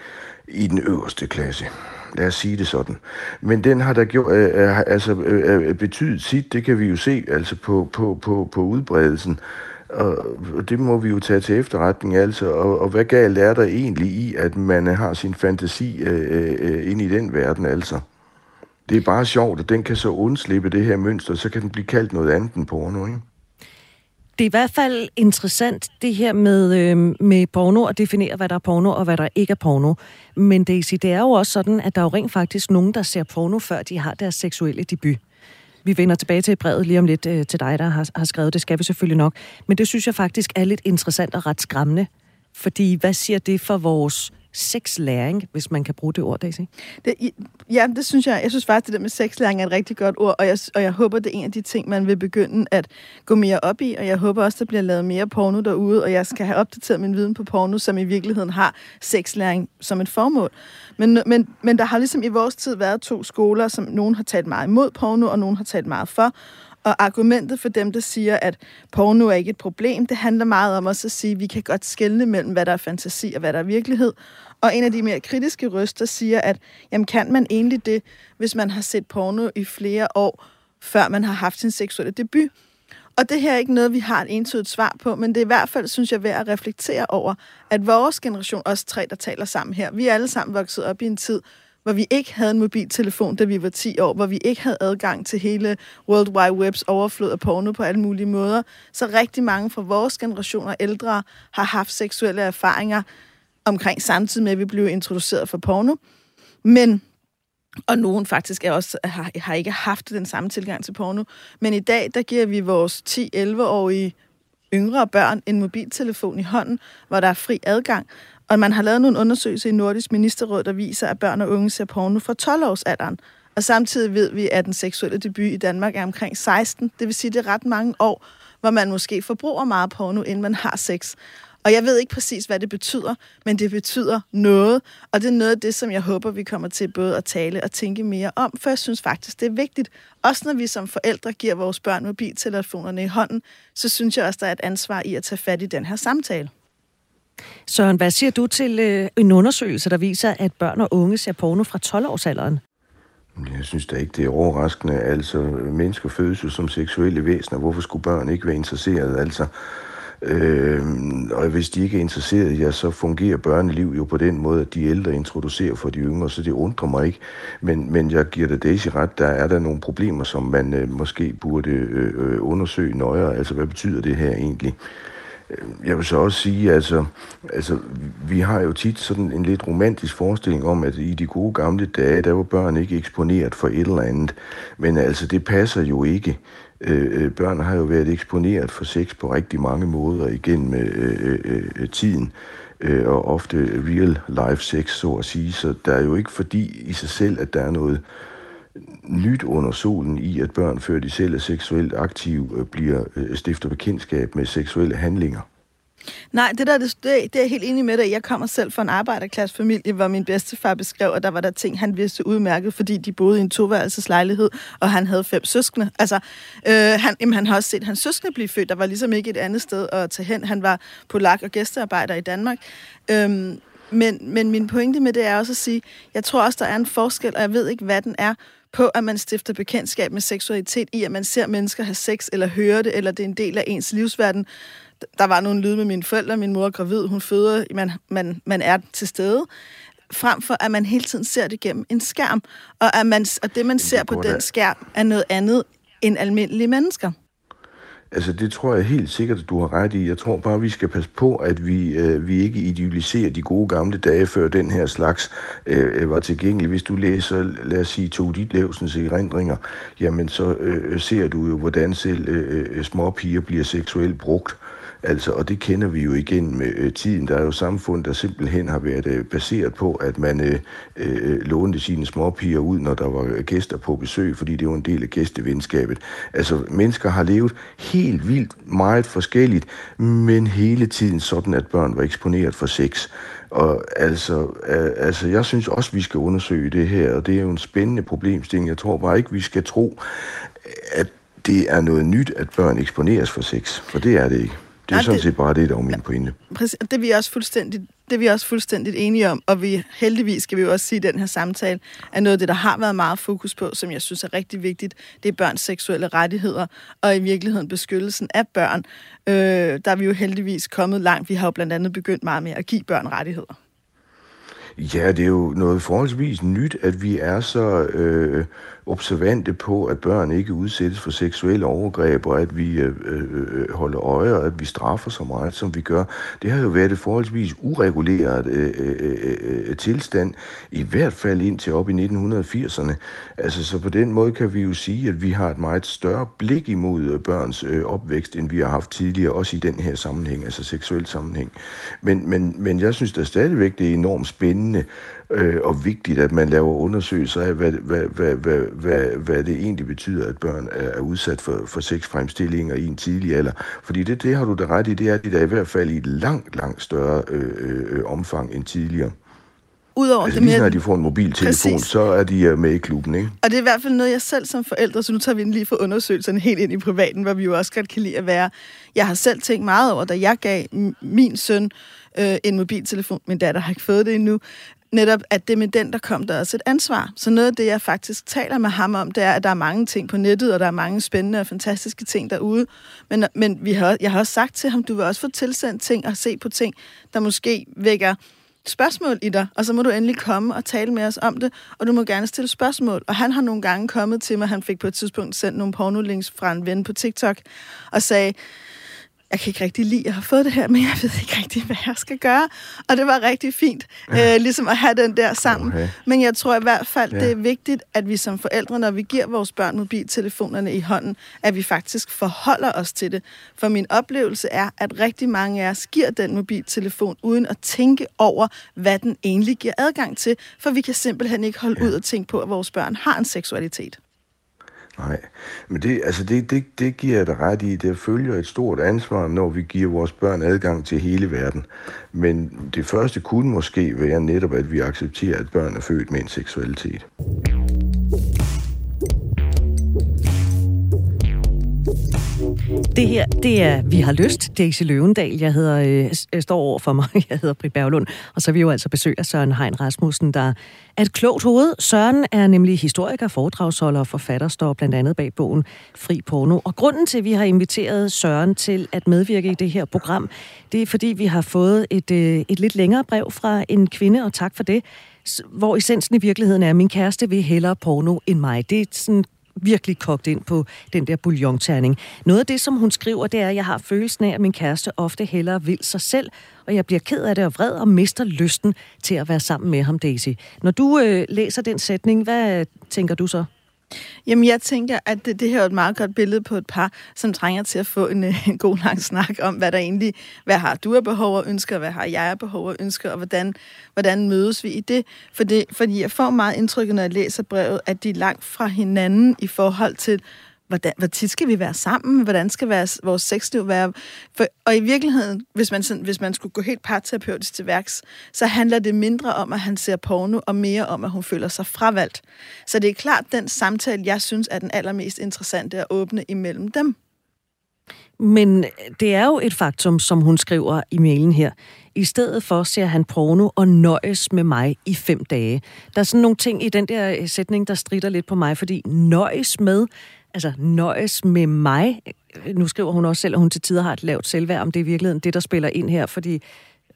i den øverste klasse. Lad os sige det sådan. Men den har da gjort, øh, øh altså, øh, øh, betydet sit, det kan vi jo se altså på, på, på, på udbredelsen. Og det må vi jo tage til efterretning altså. Og, og hvad galt er der egentlig i, at man har sin fantasi øh, øh, ind i den verden altså? Det er bare sjovt, at den kan så undslippe det her mønster, så kan den blive kaldt noget andet end porno, ikke? Det er i hvert fald interessant, det her med, øh, med porno, og definere, hvad der er porno, og hvad der ikke er porno. Men Daisy, det er jo også sådan, at der er jo rent faktisk nogen, der ser porno, før de har deres seksuelle debut. Vi vender tilbage til brevet lige om lidt øh, til dig, der har, har skrevet det, skal vi selvfølgelig nok. Men det synes jeg faktisk er lidt interessant og ret skræmmende. Fordi hvad siger det for vores sexlæring, hvis man kan bruge det ord, Daisy? Det, ja, det synes jeg. Jeg synes faktisk, det der med sexlæring er et rigtig godt ord, og jeg, og jeg håber, det er en af de ting, man vil begynde at gå mere op i, og jeg håber også, der bliver lavet mere porno derude, og jeg skal have opdateret min viden på porno, som i virkeligheden har sexlæring som et formål. Men, men, men der har ligesom i vores tid været to skoler, som nogen har talt meget imod porno, og nogen har talt meget for, og argumentet for dem, der siger, at porno er ikke et problem, det handler meget om også at sige, at vi kan godt skelne mellem, hvad der er fantasi og hvad der er virkelighed. Og en af de mere kritiske røster siger, at jamen, kan man egentlig det, hvis man har set porno i flere år, før man har haft sin seksuelle debut? Og det her er ikke noget, vi har et entydigt svar på, men det er i hvert fald, synes jeg, værd at reflektere over, at vores generation, os tre, der taler sammen her, vi er alle sammen vokset op i en tid, hvor vi ikke havde en mobiltelefon, da vi var 10 år, hvor vi ikke havde adgang til hele World Wide Webs overflod af porno på alle mulige måder. Så rigtig mange fra vores generationer ældre har haft seksuelle erfaringer omkring samtidig med, at vi blev introduceret for porno. Men og nogen faktisk er også, har, har ikke haft den samme tilgang til porno. Men i dag, der giver vi vores 10-11-årige yngre børn en mobiltelefon i hånden, hvor der er fri adgang. Og man har lavet nogle undersøgelser i Nordisk Ministerråd, der viser, at børn og unge ser porno fra 12-årsalderen. Og samtidig ved vi, at den seksuelle debut i Danmark er omkring 16. Det vil sige, at det er ret mange år, hvor man måske forbruger meget porno, inden man har sex. Og jeg ved ikke præcis, hvad det betyder, men det betyder noget. Og det er noget af det, som jeg håber, vi kommer til både at tale og tænke mere om, for jeg synes faktisk, det er vigtigt. Også når vi som forældre giver vores børn mobiltelefonerne i hånden, så synes jeg også, der er et ansvar i at tage fat i den her samtale. Søren, hvad siger du til øh, en undersøgelse, der viser, at børn og unge ser porno fra 12-årsalderen? Jeg synes da ikke, det er overraskende. Altså, mennesker fødes jo som seksuelle væsener. Hvorfor skulle børn ikke være interesserede? Altså, Øh, og hvis de ikke er interesserede, ja, så fungerer børneliv jo på den måde, at de ældre introducerer for de yngre, så det undrer mig ikke. Men, men jeg giver dig Daisy ret, der er der nogle problemer, som man øh, måske burde øh, øh undersøge nøjere. Altså, hvad betyder det her egentlig? Jeg vil så også sige, altså, altså, vi har jo tit sådan en lidt romantisk forestilling om, at i de gode gamle dage, der var børn ikke eksponeret for et eller andet. Men altså, det passer jo ikke. Øh, øh børn har jo været eksponeret for sex på rigtig mange måder igennem øh, øh, øh, tiden, øh, og ofte real life sex, så at sige. Så der er jo ikke fordi i sig selv, at der er noget nyt under solen i, at børn, før de selv er seksuelt aktive, øh, bliver øh, stifter bekendtskab med seksuelle handlinger. Nej, det der det, det er jeg helt enig med dig. Jeg kommer selv fra en arbejderklassefamilie, hvor min bedstefar beskrev, at der var der ting, han vidste udmærket, fordi de boede i en toværelseslejlighed, og han havde fem søskende. Altså, øh, han, jamen, han har også set hans søskende blive født. Der var ligesom ikke et andet sted at tage hen. Han var polak og gæstearbejder i Danmark. Øhm, men, men min pointe med det er også at sige, jeg tror også, der er en forskel, og jeg ved ikke, hvad den er, på, at man stifter bekendtskab med seksualitet i, at man ser mennesker have sex, eller hører det, eller det er en del af ens livsverden. Der var nogle lyde med mine forældre, min mor er gravid, hun føder, man, man, man er til stede. Frem for at man hele tiden ser det gennem en skærm, og, at man, og det, man ser på den skærm, er noget andet end almindelige mennesker. Altså, det tror jeg helt sikkert, at du har ret i. Jeg tror bare, vi skal passe på, at vi, øh, vi ikke idealiserer de gode gamle dage, før den her slags øh, øh var tilgængelig. Hvis du læser, lad os sige, Tove Ditlevsens erindringer, jamen så øh, øh ser du jo, hvordan selv øh, øh små piger bliver seksuelt brugt. Altså, og det kender vi jo igen med øh, tiden. Der er jo samfund, der simpelthen har været øh, baseret på, at man øh, øh, øh lånte sine småpiger ud, når der var øh, gæster på besøg, fordi det var en del af gæstevenskabet. Altså, mennesker har levet helt vildt meget forskelligt, men hele tiden sådan, at børn var eksponeret for sex. Og altså, øh, altså, jeg synes også, vi skal undersøge det her, og det er jo en spændende problemstilling. Jeg tror bare ikke, vi skal tro, at det er noget nyt, at børn eksponeres for sex, for det er det ikke. Det er ja, sådan set bare det, der er min pointe. Præcis, det er vi også fuldstændig det er vi også fuldstændig enige om, og vi heldigvis skal vi jo også sige, at den her samtale er noget af det, der har været meget fokus på, som jeg synes er rigtig vigtigt. Det er børns seksuelle rettigheder, og i virkeligheden beskyttelsen af børn. Øh, der er vi jo heldigvis kommet langt. Vi har jo blandt andet begyndt meget med at give børn rettigheder. Ja, det er jo noget forholdsvis nyt, at vi er så øh, observante på, at børn ikke udsættes for seksuelle overgreb, og at vi øh, øh, øh, holder øje, og at vi straffer så meget, som vi gør. Det har jo været et forholdsvis ureguleret øh, øh, øh, øh tilstand, i hvert fald indtil op i 1980'erne. Altså, så på den måde kan vi jo sige, at vi har et meget større blik imod øh, børns øh, opvækst, end vi har haft tidligere, også i den her sammenhæng, altså seksuel sammenhæng. Men, men, men jeg synes da stadigvæk, det er enormt spændende, øh, og vigtigt, at man laver undersøgelser af, hvad, hvad, hvad, hvad, hvad, hvad det egentlig betyder, at børn er udsat for, for sexfremstillinger i en tidlig alder. Fordi det, det har du da ret i, det er de der i hvert fald i et langt, langt større øh, øh, omfang end tidligere. Udover altså, det lige snart de får en mobiltelefon, Præcis. så er de uh, med i klubben, ikke? Og det er i hvert fald noget, jeg selv som forældre, så nu tager vi lige for undersøgelserne helt ind i privaten, hvor vi jo også godt kan lide at være. Jeg har selv tænkt meget over, da jeg gav min søn øh, en mobiltelefon. Min datter har ikke fået det endnu netop, at det med den, der kom der også et ansvar. Så noget af det, jeg faktisk taler med ham om, det er, at der er mange ting på nettet, og der er mange spændende og fantastiske ting derude. Men, men vi har, jeg har også sagt til ham, du vil også få tilsendt ting og se på ting, der måske vækker spørgsmål i dig, og så må du endelig komme og tale med os om det, og du må gerne stille spørgsmål. Og han har nogle gange kommet til mig, han fik på et tidspunkt sendt nogle pornolinks fra en ven på TikTok, og sagde, jeg kan ikke rigtig lide at have fået det her, men jeg ved ikke rigtig, hvad jeg skal gøre. Og det var rigtig fint, ja. øh, ligesom at have den der sammen. Okay. Men jeg tror i hvert fald, ja. det er vigtigt, at vi som forældre, når vi giver vores børn mobiltelefonerne i hånden, at vi faktisk forholder os til det. For min oplevelse er, at rigtig mange af os giver den mobiltelefon, uden at tænke over, hvad den egentlig giver adgang til. For vi kan simpelthen ikke holde ja. ud og tænke på, at vores børn har en seksualitet. Nej, men det, altså det, det, det giver jeg dig ret i. Det følger et stort ansvar, når vi giver vores børn adgang til hele verden. Men det første kunne måske være netop, at vi accepterer, at børn er født med en seksualitet. Det her, det er Vi har lyst, Daisy Løvendal. Jeg hedder, øh, øh, står over for mig, jeg hedder Britt Berglund, og så er vi jo altså besøger Søren Hein Rasmussen, der er et klogt hoved. Søren er nemlig historiker, foredragsholder og forfatter, står blandt andet bag bogen Fri Porno. Og grunden til, at vi har inviteret Søren til at medvirke i det her program, det er fordi, vi har fået et, øh, et lidt længere brev fra en kvinde, og tak for det, hvor essensen i virkeligheden er, at min kæreste vil hellere porno end mig. Det er sådan virkelig kogt ind på den der bouillonterning. Noget af det, som hun skriver, det er, at jeg har følelsen af, at min kæreste ofte hellere vil sig selv, og jeg bliver ked af det og vred og mister lysten til at være sammen med ham, Daisy. Når du øh, læser den sætning, hvad tænker du så? Jamen, jeg tænker, at det, det her er et meget godt billede på et par, som trænger til at få en, øh, en god lang snak om, hvad der egentlig, hvad har du af behov og ønsker, hvad har jeg af behov og ønsker, og hvordan, hvordan mødes vi i det? For det? Fordi jeg får meget indtryk, når jeg læser brevet, at de er langt fra hinanden i forhold til, hvordan, hvor tit skal vi være sammen? Hvordan skal være, vores sexliv være? For, og i virkeligheden, hvis man, sådan, hvis man skulle gå helt parterapeutisk til værks, så handler det mindre om, at han ser porno, og mere om, at hun føler sig fravalgt. Så det er klart den samtale, jeg synes er den allermest interessante at åbne imellem dem. Men det er jo et faktum, som hun skriver i mailen her. I stedet for ser han porno og nøjes med mig i fem dage. Der er sådan nogle ting i den der øh, sætning, der strider lidt på mig, fordi nøjes med, altså nøjes med mig. Nu skriver hun også selv, at hun til tider har et lavt selvværd, om det er i virkeligheden det, der spiller ind her, fordi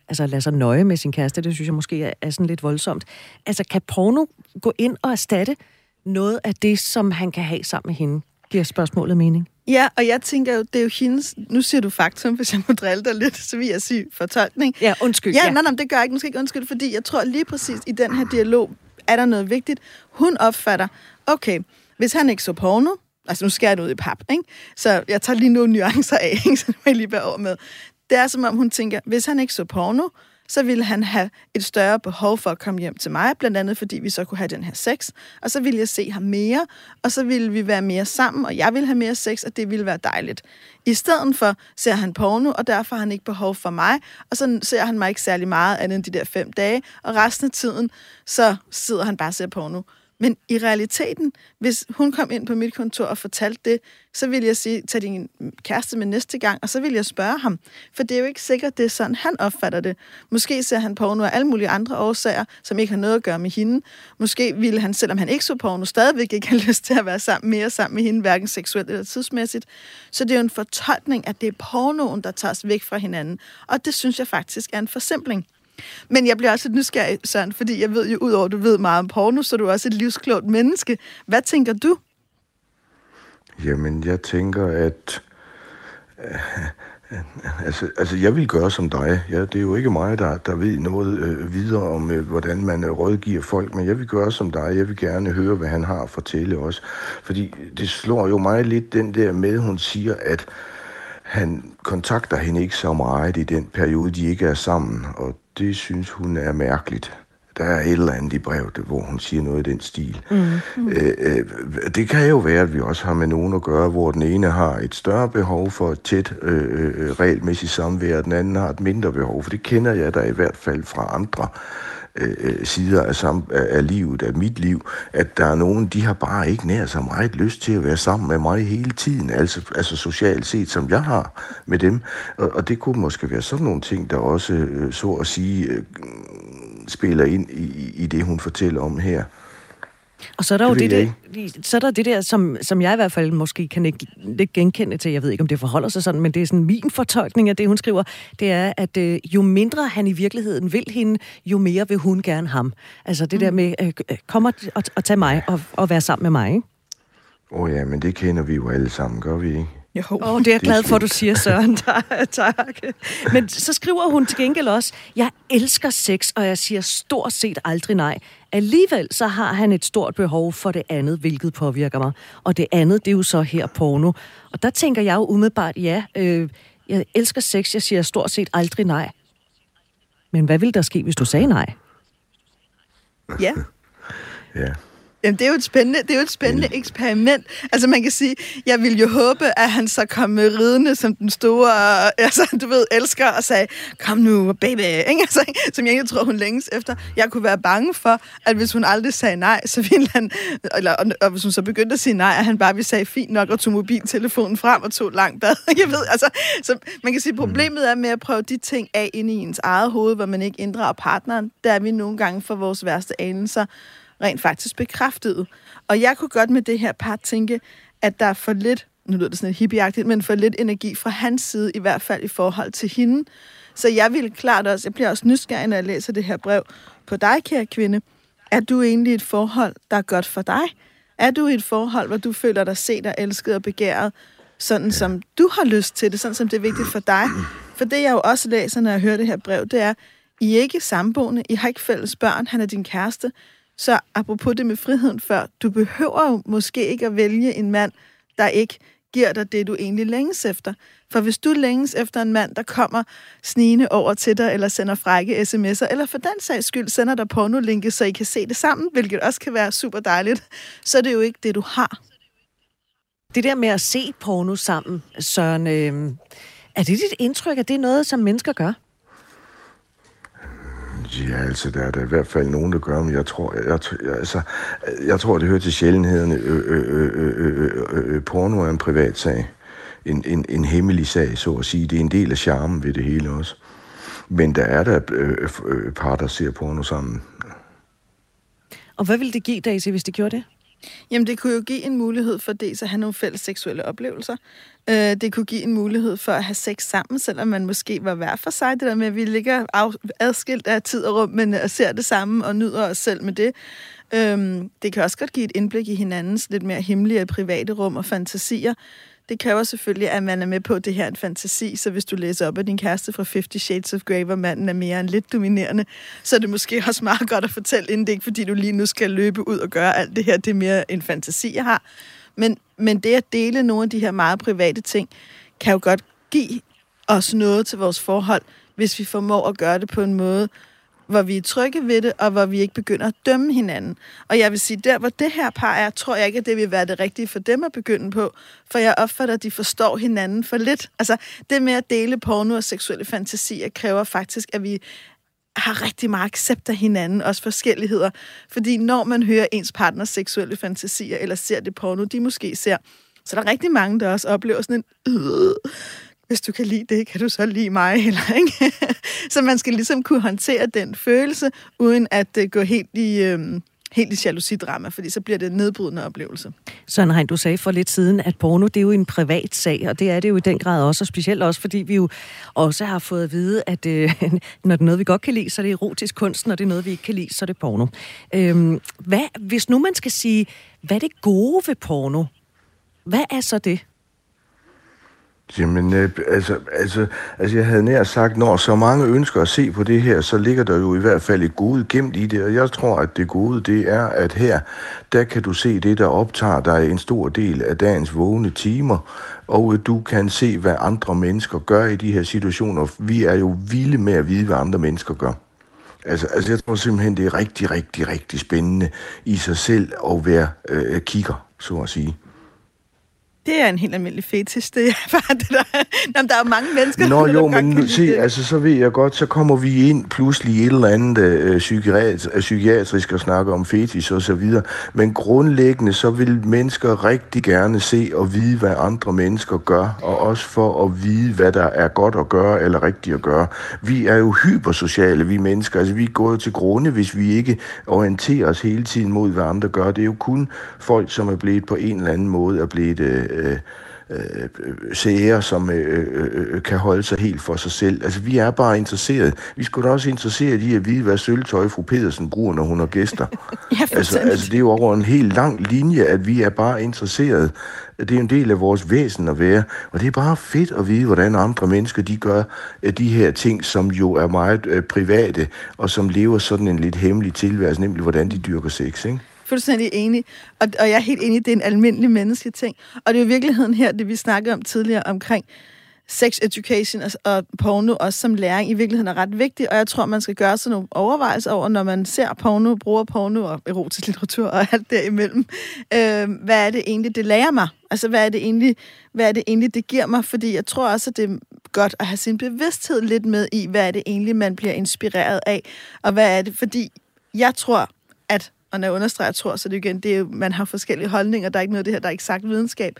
altså lade sig nøje med sin kæreste, det synes jeg måske er, er sådan lidt voldsomt. Altså kan porno gå ind og erstatte noget af det, som han kan have sammen med hende? Giver spørgsmålet mening? Ja, og jeg tænker jo, det er jo hendes... Nu siger du faktum, hvis jeg må drille dig lidt, så vil jeg sige fortolkning. Ja, undskyld. Ja, ja. Nej, nej, det gør jeg ikke. Nu skal jeg ikke undskylde, fordi jeg tror lige præcis i den her dialog, er der noget vigtigt. Hun opfatter, okay, hvis han ikke så porno, Altså, nu skærer jeg det ud i pap, ikke? Så jeg tager lige nogle nuancer af, ikke? så det må jeg lige være over med. Det er som om, hun tænker, hvis han ikke så porno, så ville han have et større behov for at komme hjem til mig, blandt andet fordi vi så kunne have den her sex, og så ville jeg se ham mere, og så ville vi være mere sammen, og jeg ville have mere sex, og det ville være dejligt. I stedet for ser han porno, og derfor har han ikke behov for mig, og så ser han mig ikke særlig meget andet end de der fem dage, og resten af tiden, så sidder han bare og ser porno. Men i realiteten, hvis hun kom ind på mit kontor og fortalte det, så ville jeg sige, tag din kæreste med næste gang, og så vil jeg spørge ham. For det er jo ikke sikkert, det er sådan, han opfatter det. Måske ser han porno af alle mulige andre årsager, som ikke har noget at gøre med hende. Måske ville han, selvom han ikke så porno, stadigvæk ikke have lyst til at være sammen, mere sammen med hende, hverken seksuelt eller tidsmæssigt. Så det er jo en fortolkning, at det er pornoen, der tages væk fra hinanden. Og det synes jeg faktisk er en forsimpling. Men jeg bliver også lidt nysgerrig, Søren, fordi jeg ved jo, udover at du ved meget om porno, så er du også et livsklogt menneske. Hvad tænker du? Jamen, jeg tænker, at... Øh, altså, altså, jeg vil gøre som dig. Ja, det er jo ikke mig, der, der ved noget øh, videre om, øh, hvordan man øh, rådgiver folk, men jeg vil gøre som dig. Jeg vil gerne høre, hvad han har at fortælle os. Fordi det slår jo mig lidt den der med, hun siger, at han kontakter hende ikke så meget i den periode, de ikke er sammen, og det synes hun er mærkeligt. Der er et eller andet i brevet, hvor hun siger noget i den stil. Mm. Mm. Øh, øh, det kan jo være, at vi også har med nogen at gøre, hvor den ene har et større behov for et tæt, øh, øh regelmæssigt samvær, og den anden har et mindre behov, for det kender jeg da i hvert fald fra andre Øh, øh, sider af, sam, af livet, af mit liv, at der er nogen, de har bare ikke nær så meget lyst til at være sammen med mig hele tiden, altså, altså socialt set, som jeg har med dem. Og, og det kunne måske være sådan nogle ting, der også, øh, så at sige, øh, spiller ind i, i det, hun fortæller om her. Og så er der det jo det der, så er der det der, som, som jeg i hvert fald måske kan ikke, ikke genkende til, jeg ved ikke, om det forholder sig sådan, men det er sådan min fortolkning af det, hun skriver, det er, at øh, jo mindre han i virkeligheden vil hende, jo mere vil hun gerne ham. Altså det mm. der med, øh, øh kom og, og, og tage mig og, og være sammen med mig, ikke? Åh oh ja, men det kender vi jo alle sammen, gør vi ikke? Jo, oh, det er jeg glad for, at du siger, Søren. tak. Men så skriver hun til gengæld også, jeg elsker sex, og jeg siger stort set aldrig nej. Alligevel så har han et stort behov for det andet, hvilket påvirker mig. Og det andet, det er jo så her porno. Og der tænker jeg jo umiddelbart, ja, øh, jeg elsker sex, jeg siger stort set aldrig nej. Men hvad ville der ske, hvis du sagde nej? Ja. ja. Jamen, det er jo et spændende, det er jo et spændende mm. eksperiment. Altså, man kan sige, jeg ville jo håbe, at han så kom med ridende som den store, altså, du ved, elsker, og sagde, kom nu, baby, ikke? Altså, som jeg egentlig tror, hun længes efter. Jeg kunne være bange for, at hvis hun aldrig sagde nej, så ville han, eller, og, og hvis hun så begyndte at sige nej, at han bare ville sige fint nok, og tog mobiltelefonen frem og tog langt bad. Jeg ved, altså, så man kan sige, problemet er med at prøve de ting af ind i ens eget hoved, hvor man ikke inddrager partneren, der er vi nogle gange for vores værste anelser rent faktisk bekræftet. Og jeg kunne godt med det her par tænke, at der er for lidt, nu lyder det sådan lidt hippieagtigt, men for lidt energi fra hans side, i hvert fald i forhold til hende. Så jeg vil klart også, jeg bliver også nysgerrig, når jeg læser det her brev på dig, kære kvinde. Er du egentlig et forhold, der er godt for dig? Er du i et forhold, hvor du føler dig set og elsket og begæret, sådan som du har lyst til det, sådan som det er vigtigt for dig? For det, jeg jo også læser, når jeg hører det her brev, det er, I er ikke samboende, I har ikke fælles børn, han er din kæreste, så apropos det med friheden før, du behøver jo måske ikke at vælge en mand, der ikke giver dig det, du egentlig længes efter. For hvis du længes efter en mand, der kommer snigende over til dig, eller sender frække sms'er, eller for den sags skyld sender dig pornolinke, så I kan se det sammen, hvilket også kan være super dejligt, så er det jo ikke det, du har. Det der med at se porno sammen, Søren, øh, er det dit indtryk, at det er noget, som mennesker gør? Ja, altså, der er der i hvert fald nogen, der gør, men jeg tror, jeg, jeg, altså, jeg tror det hører til sjældenhederne. Øh, øh, øh, øh, porno er en privat sag. En, en, en hemmelig sag, så at sige. Det er en del af charmen ved det hele også. Men der er der øh, øh, par, der ser porno sammen. Og hvad ville det give, Daisy, hvis det gjorde det? Jamen, det kunne jo give en mulighed for dels at have nogle fælles seksuelle oplevelser. Øh, det kunne give en mulighed for at have sex sammen, selvom man måske var hver for sig. Det der med, at vi ligger adskilt af tid og rum, men og ser det samme og nyder os selv med det. Øh, det kan også godt give et indblik i hinandens lidt mere hemmelige private rum og fantasier. Det kræver selvfølgelig, at man er med på, at det her er en fantasi, så hvis du læser op af din kæreste fra 50 Shades of Grey, hvor manden er mere end lidt dominerende, så er det måske også meget godt at fortælle, inden det ikke fordi du lige nu skal løbe ud og gøre alt det her. Det er mere en fantasi, jeg har. Men, men det at dele nogle af de her meget private ting, kan jo godt give os noget til vores forhold, hvis vi formår at gøre det på en måde, hvor vi er trygge ved det, og hvor vi ikke begynder at dømme hinanden. Og jeg vil sige, der hvor det her par er, tror jeg ikke, at det vil være det rigtige for dem at begynde på, for jeg opfatter, at de forstår hinanden for lidt. Altså, det med at dele porno og seksuelle fantasier kræver faktisk, at vi har rigtig meget accept af hinanden, også forskelligheder. Fordi når man hører ens partners seksuelle fantasier, eller ser det porno, de måske ser, så der er rigtig mange, der også oplever sådan en, øh, hvis du kan lide det, kan du så lide mig, eller ikke? så man skal ligesom kunne håndtere den følelse, uden at det gå helt i... Uh, helt i jalousidrama, fordi så bliver det en nedbrydende oplevelse. Søren Hein, du sagde for lidt siden, at porno det er jo en privat sag, og det er det jo i den grad også, og specielt også, fordi vi jo også har fået at vide, at øh, når det er noget, vi godt kan lide, så er det erotisk kunst, når det er noget, vi ikke kan lide, så er det porno. Øhm, hvad, hvis nu man skal sige, hvad er det gode ved porno? Hvad er så det? Jamen, øh, altså, altså, altså, jeg havde nær sagt, når så mange ønsker at se på det her, så ligger der jo i hvert fald et gode gemt i det, og jeg tror, at det gode, det er, at her, der kan du se det, der optager dig en stor del af dagens vågne timer, og øh, du kan se, hvad andre mennesker gør i de her situationer. Vi er jo vilde med at vide, hvad andre mennesker gør. Altså, altså jeg tror simpelthen, det er rigtig, rigtig, rigtig spændende i sig selv at være øh, kigger, så at sige. Det er en helt almindelig fetish, det er bare det der. Jamen, der er mange mennesker, Nå der jo, men nu, se, altså, så ved jeg godt, så kommer vi ind pludselig i et eller andet øh, psykiatri, øh, psykiatrisk og snakke om fetish og så videre. Men grundlæggende, så vil mennesker rigtig gerne se og vide, hvad andre mennesker gør, og også for at vide, hvad der er godt at gøre eller rigtigt at gøre. Vi er jo hypersociale, vi mennesker. Altså, vi går til grunde, hvis vi ikke orienterer os hele tiden mod, hvad andre gør. Det er jo kun folk, som er blevet på en eller anden måde er blevet øh, øh, øh, seere, som øh, øh, øh, kan holde sig helt for sig selv. Altså, vi er bare interesseret. Vi skulle da også interesseret i at vide, hvad sølvtøj fru Pedersen bruger, når hun har gæster. ja, altså, altså, det er jo over en helt lang linje, at vi er bare interesseret. Det er en del af vores væsen at være. Og det er bare fedt at vide, hvordan andre mennesker, de gør øh, de her ting, som jo er meget øh, private, og som lever sådan en lidt hemmelig tilværelse, nemlig hvordan de dyrker sex, ikke? Fuldstændig enig. Og, og jeg er helt enig, det er en almindelig mennesketing. Og det er jo i virkeligheden her, det vi snakkede om tidligere omkring sex education og, og porno også som læring i virkeligheden er ret vigtigt, og jeg tror, man skal gøre sig nogle overvejelser over, når man ser porno, bruger porno og erotisk litteratur og alt derimellem. Øh, hvad er det egentlig, det lærer mig? Altså, hvad er det egentlig, hvad er det egentlig, det giver mig? Fordi jeg tror også, at det er godt at have sin bevidsthed lidt med i, hvad er det egentlig, man bliver inspireret af, og hvad er det, fordi jeg tror, at og når jeg understreger tror, så det igen, det er jo, man har forskellige holdninger, der er ikke noget af det her, der er eksakt videnskab,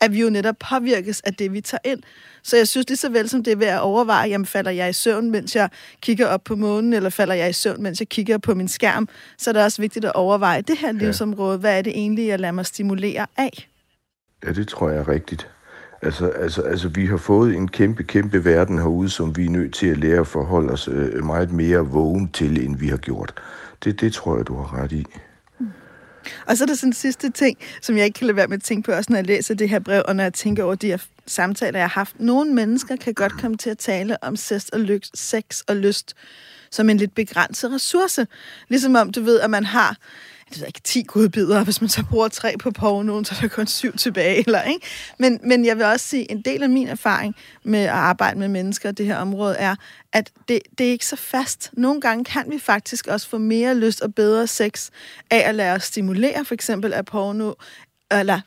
at vi jo netop påvirkes af det, vi tager ind. Så jeg synes lige så vel som det er ved at overveje, jamen falder jeg i søvn, mens jeg kigger op på månen, eller falder jeg i søvn, mens jeg kigger på min skærm, så er det også vigtigt at overveje det her livsområde. Hvad er det egentlig, jeg lader mig stimulere af? Ja, det tror jeg er rigtigt. Altså, altså, altså, vi har fået en kæmpe, kæmpe verden herude, som vi er nødt til at lære at forholde os øh, meget mere vågen til, end vi har gjort. Det, det tror jeg, du har ret i. Mm. Og så er der sådan en sidste ting, som jeg ikke kan lade være med at tænke på, også når jeg læser det her brev, og når jeg tænker over de her samtaler, jeg har haft. Nogle mennesker kan godt komme til at tale om sex og, lyst, sex og lyst som en lidt begrænset ressource. Ligesom om, du ved, at man har det ved ikke, 10 godbidder, hvis man så bruger tre på pornoen, så er der kun syv tilbage. Eller, ikke? Men, men jeg vil også sige, en del af min erfaring med at arbejde med mennesker i det her område er, at det, det er ikke så fast. Nogle gange kan vi faktisk også få mere lyst og bedre sex af at lade os stimulere, for eksempel af porno, eller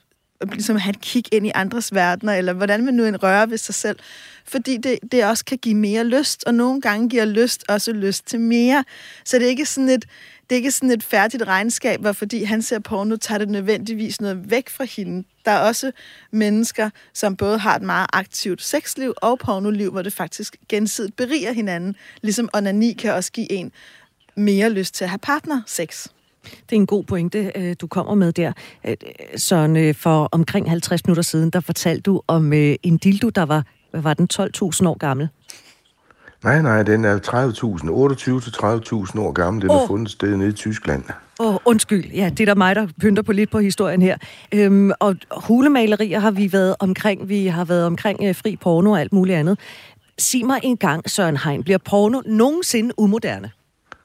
ligesom have et kig ind i andres verdener, eller hvordan man nu en rører ved sig selv. Fordi det, det også kan give mere lyst, og nogle gange giver lyst også lyst til mere. Så det er ikke sådan et, det er ikke sådan et færdigt regnskab, hvor fordi han ser porno, tager det nødvendigvis noget væk fra hende. Der er også mennesker, som både har et meget aktivt sexliv og pornoliv, hvor det faktisk gensidigt beriger hinanden. Ligesom onani kan også give en mere lyst til at have partnersex. Det er en god pointe, øh, du kommer med der. Øh, Søren, øh, for omkring 50 minutter siden, der fortalte du om en dildo, der var, hvad var den, 12.000 år gammel. Nej, nej, den er 30.000, 28 til 30.000 år gammel. Den oh. er fundet sted nede i Tyskland. Åh, oh, undskyld. Ja, det er der mig, der pynter på lidt på historien her. Øhm, og hulemalerier har vi været omkring. Vi har været omkring øh, fri porno og alt muligt andet. Sig mig en gang, Søren Hein, bliver porno nogensinde umoderne?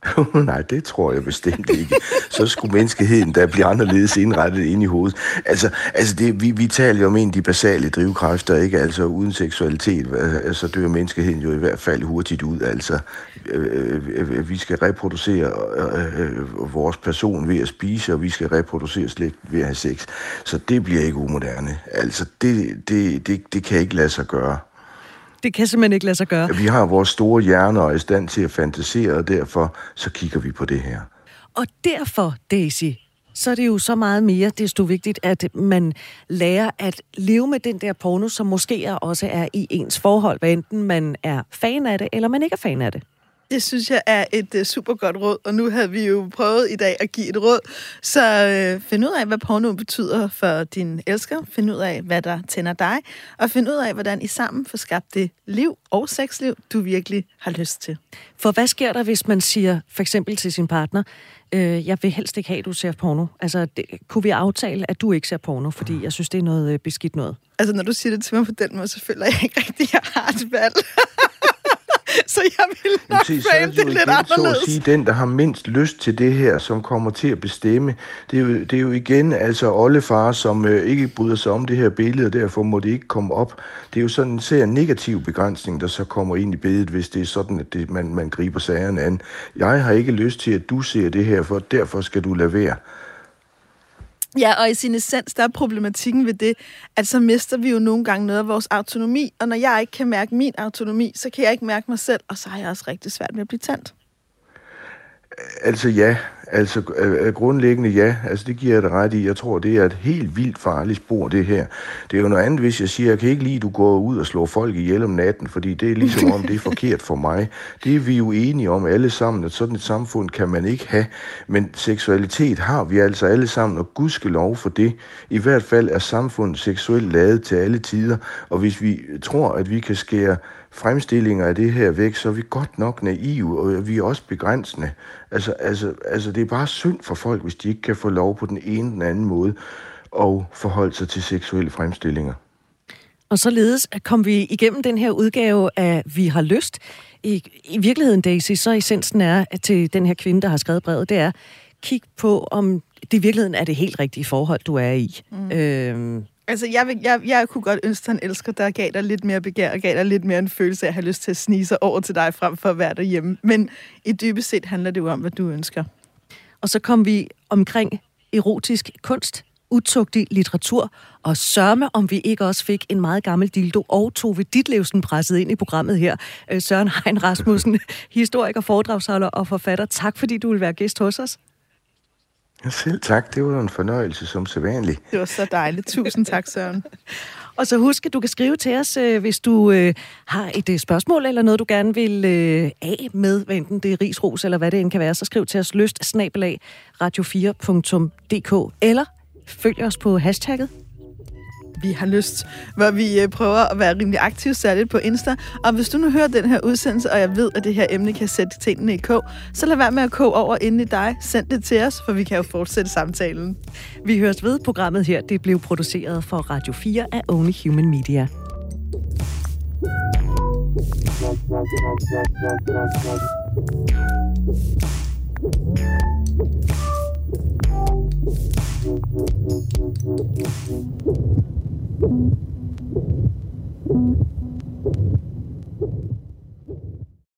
Nej, det tror jeg bestemt ikke. Så skulle menneskeheden da blive anderledes indrettet ind i hovedet. Altså, altså det, vi, vi taler jo om en af de basale drivkræfter, ikke? Altså uden seksualitet, så dør menneskeheden jo i hvert fald hurtigt ud. Altså, øh, øh, øh, vi skal reproducere øh, øh, vores person ved at spise, og vi skal reproducere slægt ved at have sex. Så det bliver ikke umoderne. Altså, det, det, det, det kan ikke lade sig gøre. Det kan simpelthen ikke lade sig gøre. Vi har vores store hjerner og er i stand til at fantasere, og derfor så kigger vi på det her. Og derfor, Daisy, så er det jo så meget mere desto vigtigt, at man lærer at leve med den der porno, som måske også er i ens forhold, hvad enten man er fan af det, eller man ikke er fan af det. Det synes jeg er et uh, super godt råd, og nu havde vi jo prøvet i dag at give et råd. Så uh, find ud af, hvad porno betyder for din elsker. Find ud af, hvad der tænder dig. Og find ud af, hvordan I sammen får skabt det liv og sexliv, du virkelig har lyst til. For hvad sker der, hvis man siger for eksempel til sin partner, øh, jeg vil helst ikke have, at du ser porno. Altså, det, kunne vi aftale, at du ikke ser porno, fordi jeg synes, det er noget øh, beskidt noget? Altså, når du siger det til mig på den måde, så føler jeg ikke rigtig, at jeg har et valg. så jeg vil nok se, frame det, det lidt igen, anderledes. Så at sige, den, der har mindst lyst til det her, som kommer til at bestemme, det er jo, det er jo igen altså oldefar, som øh, ikke bryder sig om det her billede, og derfor må det ikke komme op. Det er jo sådan en ser negativ begrænsning, der så kommer ind i billedet, hvis det er sådan, at det, man, man griber sagerne an. Jeg har ikke lyst til, at du ser det her, for derfor skal du lade være. Ja, og i sin essens, der er problematikken ved det, at så mister vi jo nogle gange noget af vores autonomi, og når jeg ikke kan mærke min autonomi, så kan jeg ikke mærke mig selv, og så har jeg også rigtig svært med at blive tændt. Altså ja, altså øh, øh, grundlæggende ja, altså det giver jeg dig ret i. Jeg tror, det er et helt vildt farligt spor, det her. Det er jo noget andet, hvis jeg siger, jeg kan ikke lide, at du går ud og slår folk ihjel om natten, fordi det er ligesom om, det er forkert for mig. Det er vi jo enige om alle sammen, at sådan et samfund kan man ikke have. Men seksualitet har vi altså alle sammen, og lov for det. I hvert fald er samfundet seksuelt lavet til alle tider, og hvis vi tror, at vi kan skære fremstillinger af det her væk, så er vi godt nok naive, og vi er også begrænsende. Altså, altså, altså det er bare synd for folk, hvis de ikke kan få lov på den ene eller anden måde og forholde sig til seksuelle fremstillinger. Og således kom vi igennem den her udgave af Vi har lyst. I, i virkeligheden, Daisy, så essensen er at til den her kvinde, der har skrevet brevet, det er, kig på, om det i virkeligheden er det helt rigtige forhold, du er i. Mm. Øh, Altså, jeg, vil, jeg, jeg kunne godt ønske, at han elsker dig, gav dig lidt mere begær, og gav dig lidt mere en følelse af at have lyst til at snige sig over til dig, frem for at være derhjemme. Men i dybest set handler det jo om, hvad du ønsker. Og så kom vi omkring erotisk kunst, utugtig litteratur, og sørme, om vi ikke også fik en meget gammel dildo, og Tove Ditlevsen presset ind i programmet her. Øh, Søren Hein Rasmussen, historiker, foredragsholder og forfatter. Tak, fordi du vil være gæst hos os. Ja, selv tak. Det var en fornøjelse som sædvanligt. Det var så dejligt. Tusind tak, Søren. Og så husk, at du kan skrive til os, øh, hvis du øh, har et øh, spørgsmål eller noget, du gerne vil øh, af med, hvad enten det er risros eller hvad det end kan være, så skriv til os lyst radio4.dk eller følg os på hashtagget vi har lyst, hvor vi øh, prøver at være rimelig aktive, særligt på Insta. Og hvis du nu hører den her udsendelse, og jeg ved, at det her emne kan sætte tingene i kog, så lad være med at koge over inde i dig. Send det til os, for vi kan jo fortsætte samtalen. Vi høres ved programmet her. Det blev produceret for Radio 4 af Only Human Media. Thank you. Thank you.